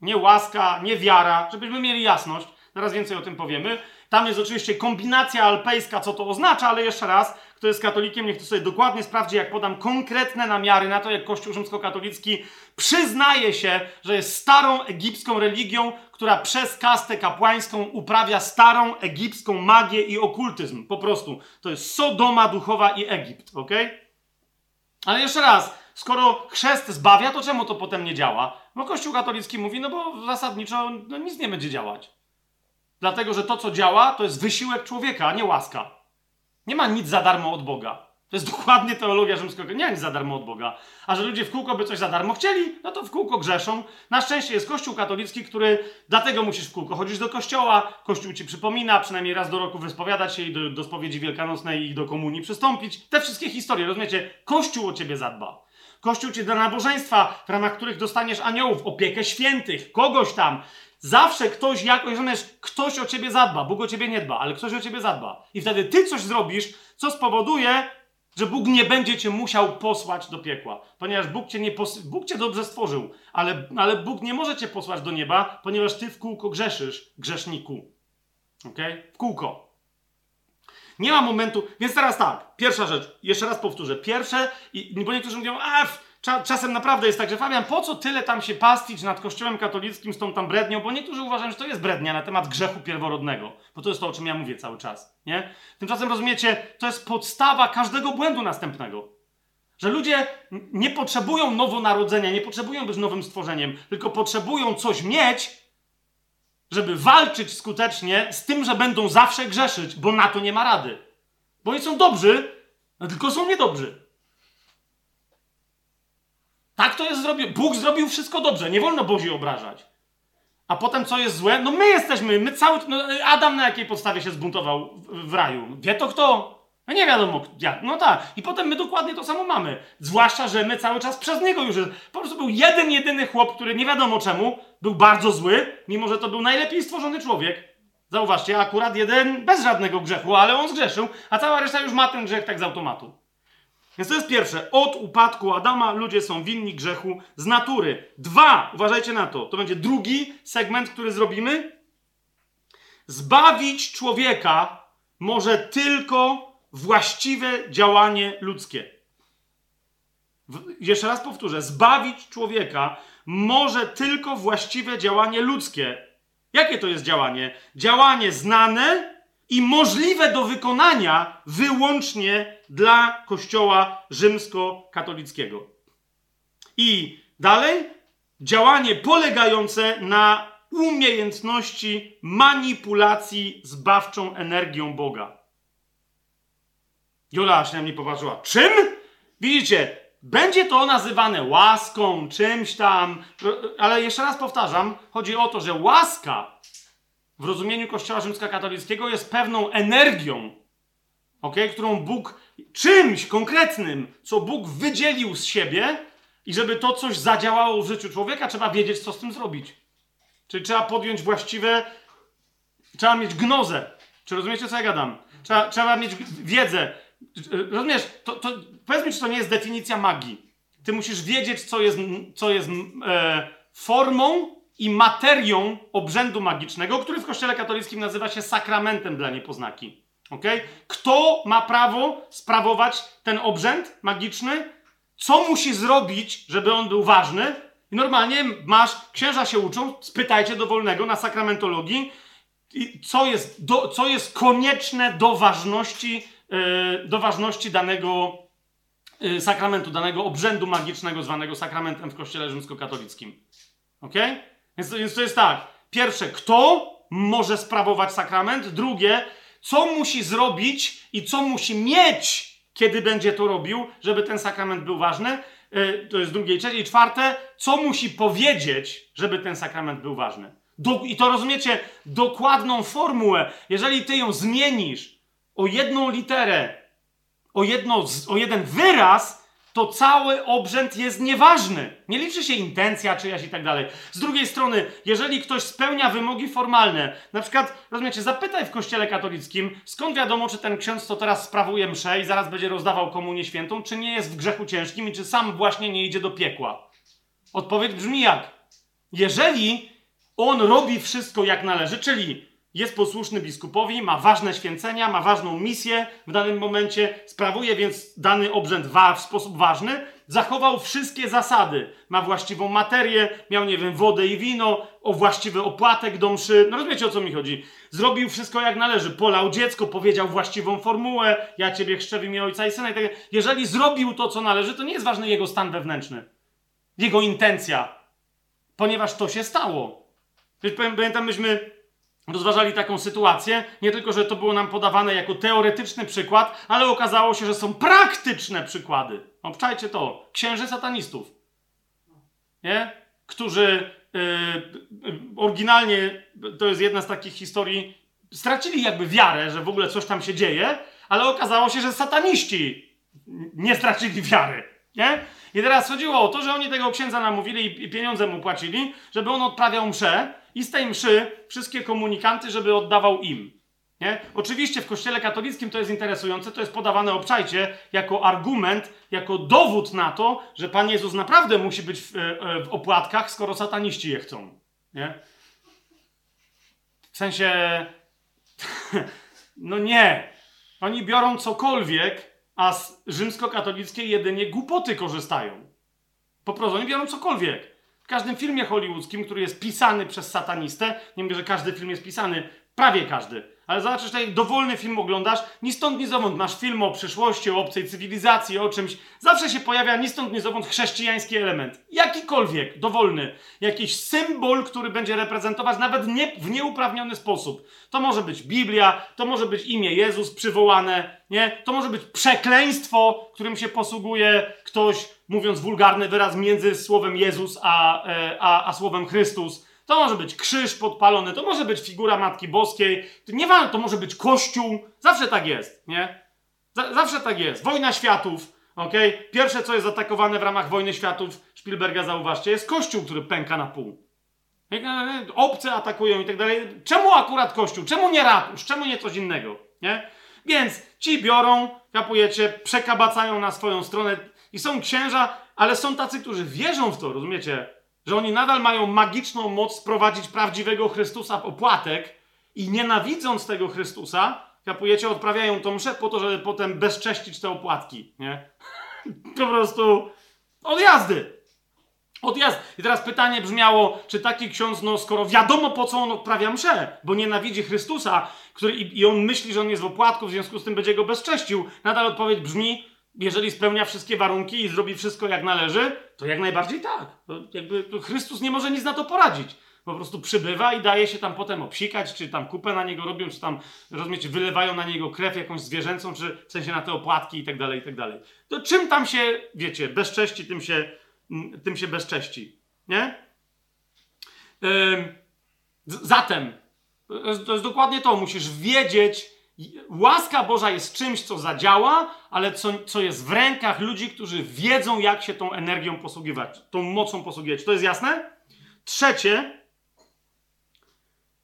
Nie łaska, nie wiara, żebyśmy mieli jasność. Zaraz więcej o tym powiemy. Tam jest oczywiście kombinacja alpejska, co to oznacza, ale jeszcze raz, kto jest katolikiem, niech to sobie dokładnie sprawdzi, jak podam konkretne namiary na to, jak Kościół rzymskokatolicki przyznaje się, że jest starą egipską religią, która przez kastę kapłańską uprawia starą egipską magię i okultyzm. Po prostu. To jest Sodoma duchowa i Egipt, ok? Ale jeszcze raz, skoro chrzest zbawia, to czemu to potem nie działa? Bo Kościół katolicki mówi, no bo zasadniczo no, nic nie będzie działać. Dlatego, że to, co działa, to jest wysiłek człowieka, a nie łaska. Nie ma nic za darmo od Boga. To jest dokładnie teologia rzymskiego. Nie ma nic za darmo od Boga. A że ludzie w kółko by coś za darmo chcieli, no to w kółko grzeszą. Na szczęście jest Kościół katolicki, który dlatego musisz w kółko chodzić do kościoła. Kościół ci przypomina, przynajmniej raz do roku wyspowiadać się i do, do spowiedzi wielkanocnej i do komunii przystąpić. Te wszystkie historie, rozumiecie? Kościół o ciebie zadba. Kościół ci da nabożeństwa, w ramach których dostaniesz aniołów, opiekę świętych, kogoś tam. Zawsze ktoś jakoś, rozumiesz, ktoś o ciebie zadba. Bóg o ciebie nie dba, ale ktoś o ciebie zadba. I wtedy ty coś zrobisz, co spowoduje, że Bóg nie będzie cię musiał posłać do piekła. Ponieważ Bóg cię, nie pos... Bóg cię dobrze stworzył, ale, ale Bóg nie może cię posłać do nieba, ponieważ ty w kółko grzeszysz, grzeszniku. Ok? W kółko. Nie ma momentu, więc teraz tak, pierwsza rzecz, jeszcze raz powtórzę. Pierwsze, bo niektórzy mówią, a czasem naprawdę jest tak, że Fabian, po co tyle tam się pastwić nad kościołem katolickim z tą tam brednią? Bo niektórzy uważają, że to jest brednia na temat grzechu pierworodnego. Bo to jest to, o czym ja mówię cały czas, nie? Tymczasem rozumiecie, to jest podstawa każdego błędu następnego. Że ludzie nie potrzebują nowonarodzenia, nie potrzebują być nowym stworzeniem, tylko potrzebują coś mieć, żeby walczyć skutecznie z tym, że będą zawsze grzeszyć, bo na to nie ma rady. Bo oni są dobrzy, no tylko są niedobrzy. Tak to jest zrobione. Bóg zrobił wszystko dobrze, nie wolno Bozi obrażać. A potem co jest złe? No my jesteśmy, my cały... No Adam na jakiej podstawie się zbuntował w raju? Wie to kto? No nie wiadomo jak. No tak. I potem my dokładnie to samo mamy. Zwłaszcza, że my cały czas przez niego już... Po prostu był jeden, jedyny chłop, który nie wiadomo czemu był bardzo zły, mimo że to był najlepiej stworzony człowiek. Zauważcie, akurat jeden bez żadnego grzechu, ale on zgrzeszył, a cała reszta już ma ten grzech tak z automatu. Więc to jest pierwsze. Od upadku Adama ludzie są winni grzechu z natury. Dwa, uważajcie na to, to będzie drugi segment, który zrobimy. Zbawić człowieka może tylko właściwe działanie ludzkie. Jeszcze raz powtórzę. Zbawić człowieka może tylko właściwe działanie ludzkie. Jakie to jest działanie? Działanie znane i możliwe do wykonania wyłącznie dla Kościoła rzymskokatolickiego. I dalej, działanie polegające na umiejętności manipulacji zbawczą energią Boga. Jola się na mnie popatrzyła. Czym? Widzicie, będzie to nazywane łaską, czymś tam, ale jeszcze raz powtarzam, chodzi o to, że łaska w rozumieniu Kościoła rzymskokatolickiego jest pewną energią, okay, którą Bóg czymś konkretnym, co Bóg wydzielił z siebie i żeby to coś zadziałało w życiu człowieka, trzeba wiedzieć, co z tym zrobić. Czyli trzeba podjąć właściwe, trzeba mieć gnozę. Czy rozumiecie, co ja gadam? Trzeba, trzeba mieć wiedzę. Rozumiesz, to, to, powiedz mi, czy to nie jest definicja magii. Ty musisz wiedzieć, co jest, co jest e, formą i materią obrzędu magicznego, który w Kościele katolickim nazywa się sakramentem dla niepoznaki. Okay? Kto ma prawo sprawować ten obrzęd magiczny? Co musi zrobić, żeby on był ważny? I normalnie masz, księża się uczą, spytajcie dowolnego na sakramentologii, co jest, do, co jest konieczne do ważności, do ważności danego yy, sakramentu, danego obrzędu magicznego zwanego sakramentem w Kościele rzymskokatolickim. Okay? Więc, więc to jest tak. Pierwsze, kto może sprawować sakrament? Drugie, co musi zrobić i co musi mieć, kiedy będzie to robił, żeby ten sakrament był ważny. Yy, to jest drugie i trzecie. I czwarte, co musi powiedzieć, żeby ten sakrament był ważny. Do, I to rozumiecie, dokładną formułę. Jeżeli ty ją zmienisz o jedną literę, o, jedno, o jeden wyraz, to cały obrzęd jest nieważny. Nie liczy się intencja czyjaś i tak dalej. Z drugiej strony, jeżeli ktoś spełnia wymogi formalne, na przykład, rozumiecie, zapytaj w kościele katolickim, skąd wiadomo, czy ten ksiądz, co teraz sprawuje mszę i zaraz będzie rozdawał komunię świętą, czy nie jest w grzechu ciężkim i czy sam właśnie nie idzie do piekła. Odpowiedź brzmi jak? Jeżeli on robi wszystko jak należy, czyli jest posłuszny biskupowi, ma ważne święcenia, ma ważną misję w danym momencie, sprawuje więc dany obrzęd wa w sposób ważny, zachował wszystkie zasady. Ma właściwą materię, miał, nie wiem, wodę i wino, o właściwy opłatek do mszy. No rozumiecie, o co mi chodzi. Zrobił wszystko jak należy. Polał dziecko, powiedział właściwą formułę, ja ciebie chrzczę w imię Ojca i Syna i tak Jeżeli zrobił to, co należy, to nie jest ważny jego stan wewnętrzny. Jego intencja. Ponieważ to się stało. Pamiętam, myśmy rozważali taką sytuację, nie tylko, że to było nam podawane jako teoretyczny przykład, ale okazało się, że są praktyczne przykłady. Obczajcie to. Księży satanistów. Nie? Którzy yy, oryginalnie, to jest jedna z takich historii, stracili jakby wiarę, że w ogóle coś tam się dzieje, ale okazało się, że sataniści nie stracili wiary. Nie? I teraz chodziło o to, że oni tego księdza namówili i pieniądze mu płacili, żeby on odprawiał mszę i z tej mszy wszystkie komunikanty, żeby oddawał im. Nie? Oczywiście w kościele katolickim to jest interesujące, to jest podawane, obczajcie, jako argument, jako dowód na to, że Pan Jezus naprawdę musi być w, e, w opłatkach, skoro sataniści je chcą. Nie? W sensie, no nie. Oni biorą cokolwiek, a z rzymskokatolickiej jedynie głupoty korzystają. Po prostu oni biorą cokolwiek. W każdym filmie hollywoodzkim, który jest pisany przez satanistę, nie mówię, że każdy film jest pisany, prawie każdy, Ale zobaczysz, tak dowolny film oglądasz, ni stąd, ni zowąd masz film o przyszłości, o obcej cywilizacji, o czymś. Zawsze się pojawia ni stąd, ni zowąd chrześcijański element. Jakikolwiek, dowolny. Jakiś symbol, który będzie reprezentować nawet nie, w nieuprawniony sposób. To może być Biblia, to może być imię Jezus przywołane, nie? To może być przekleństwo, którym się posługuje ktoś, mówiąc wulgarny wyraz między słowem Jezus a, e, a, a słowem Chrystus. To może być krzyż podpalony, to może być figura Matki Boskiej, to nie to może być kościół. Zawsze tak jest, nie? Z zawsze tak jest. Wojna światów, ok? Pierwsze, co jest atakowane w ramach wojny światów, Spielberga zauważcie, jest kościół, który pęka na pół. Obce atakują i tak dalej. Czemu akurat kościół? Czemu nie ratusz? Czemu nie coś innego? Nie? Więc ci biorą, kapujecie, przekabacają na swoją stronę i są księża, ale są tacy, którzy wierzą w to, rozumiecie? Że oni nadal mają magiczną moc sprowadzić prawdziwego Chrystusa w opłatek i nienawidząc tego Chrystusa, kapujecie, odprawiają tą mszę po to, żeby potem bezcześcić te opłatki, nie? po prostu odjazdy. Odjazd. I teraz pytanie brzmiało, czy taki ksiądz, no skoro wiadomo po co on odprawia mszę, bo nienawidzi Chrystusa, który, i, i on myśli, że on jest w opłatku, w związku z tym będzie go bezcześcił, nadal odpowiedź brzmi, jeżeli spełnia wszystkie warunki i zrobi wszystko jak należy, to jak najbardziej tak. To jakby to Chrystus nie może nic na to poradzić. Po prostu przybywa i daje się tam potem obsikać, czy tam kupę na niego robią, czy tam, rozumiecie, wylewają na niego krew jakąś zwierzęcą, czy w sensie na te opłatki i tak dalej, i tak dalej. To czym tam się, wiecie, bezcześci, tym się, mm, tym się bezcześci. Nie? Yy, zatem, to jest, to jest dokładnie to. Musisz wiedzieć, Łaska Boża jest czymś, co zadziała, ale co, co jest w rękach ludzi, którzy wiedzą, jak się tą energią posługiwać, tą mocą posługiwać. To jest jasne? Trzecie,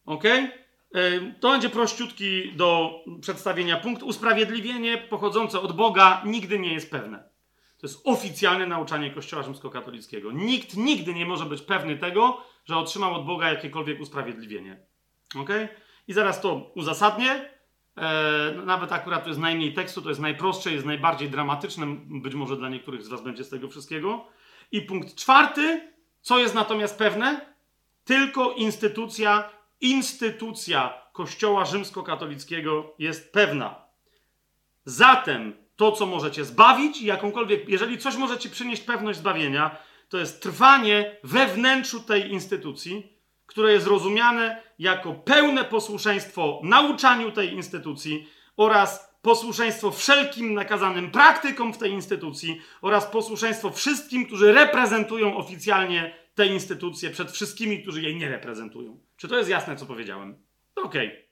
ok? To będzie prościutki do przedstawienia punkt. Usprawiedliwienie pochodzące od Boga nigdy nie jest pewne. To jest oficjalne nauczanie Kościoła rzymskokatolickiego. Nikt nigdy nie może być pewny tego, że otrzymał od Boga jakiekolwiek usprawiedliwienie. Ok? I zaraz to uzasadnię. E, nawet akurat to jest najmniej tekstu, to jest najprostsze, jest najbardziej dramatyczne, być może dla niektórych z Was będzie z tego wszystkiego. I punkt czwarty, co jest natomiast pewne? Tylko instytucja, instytucja Kościoła rzymskokatolickiego jest pewna. Zatem to, co możecie zbawić, jakąkolwiek, jeżeli coś możecie przynieść pewność zbawienia, to jest trwanie we wnętrzu tej instytucji, które jest rozumiane jako pełne posłuszeństwo nauczaniu tej instytucji oraz posłuszeństwo wszelkim nakazanym praktykom w tej instytucji oraz posłuszeństwo wszystkim, którzy reprezentują oficjalnie tę instytucję przed wszystkimi, którzy jej nie reprezentują. Czy to jest jasne, co powiedziałem? Okej. Okay.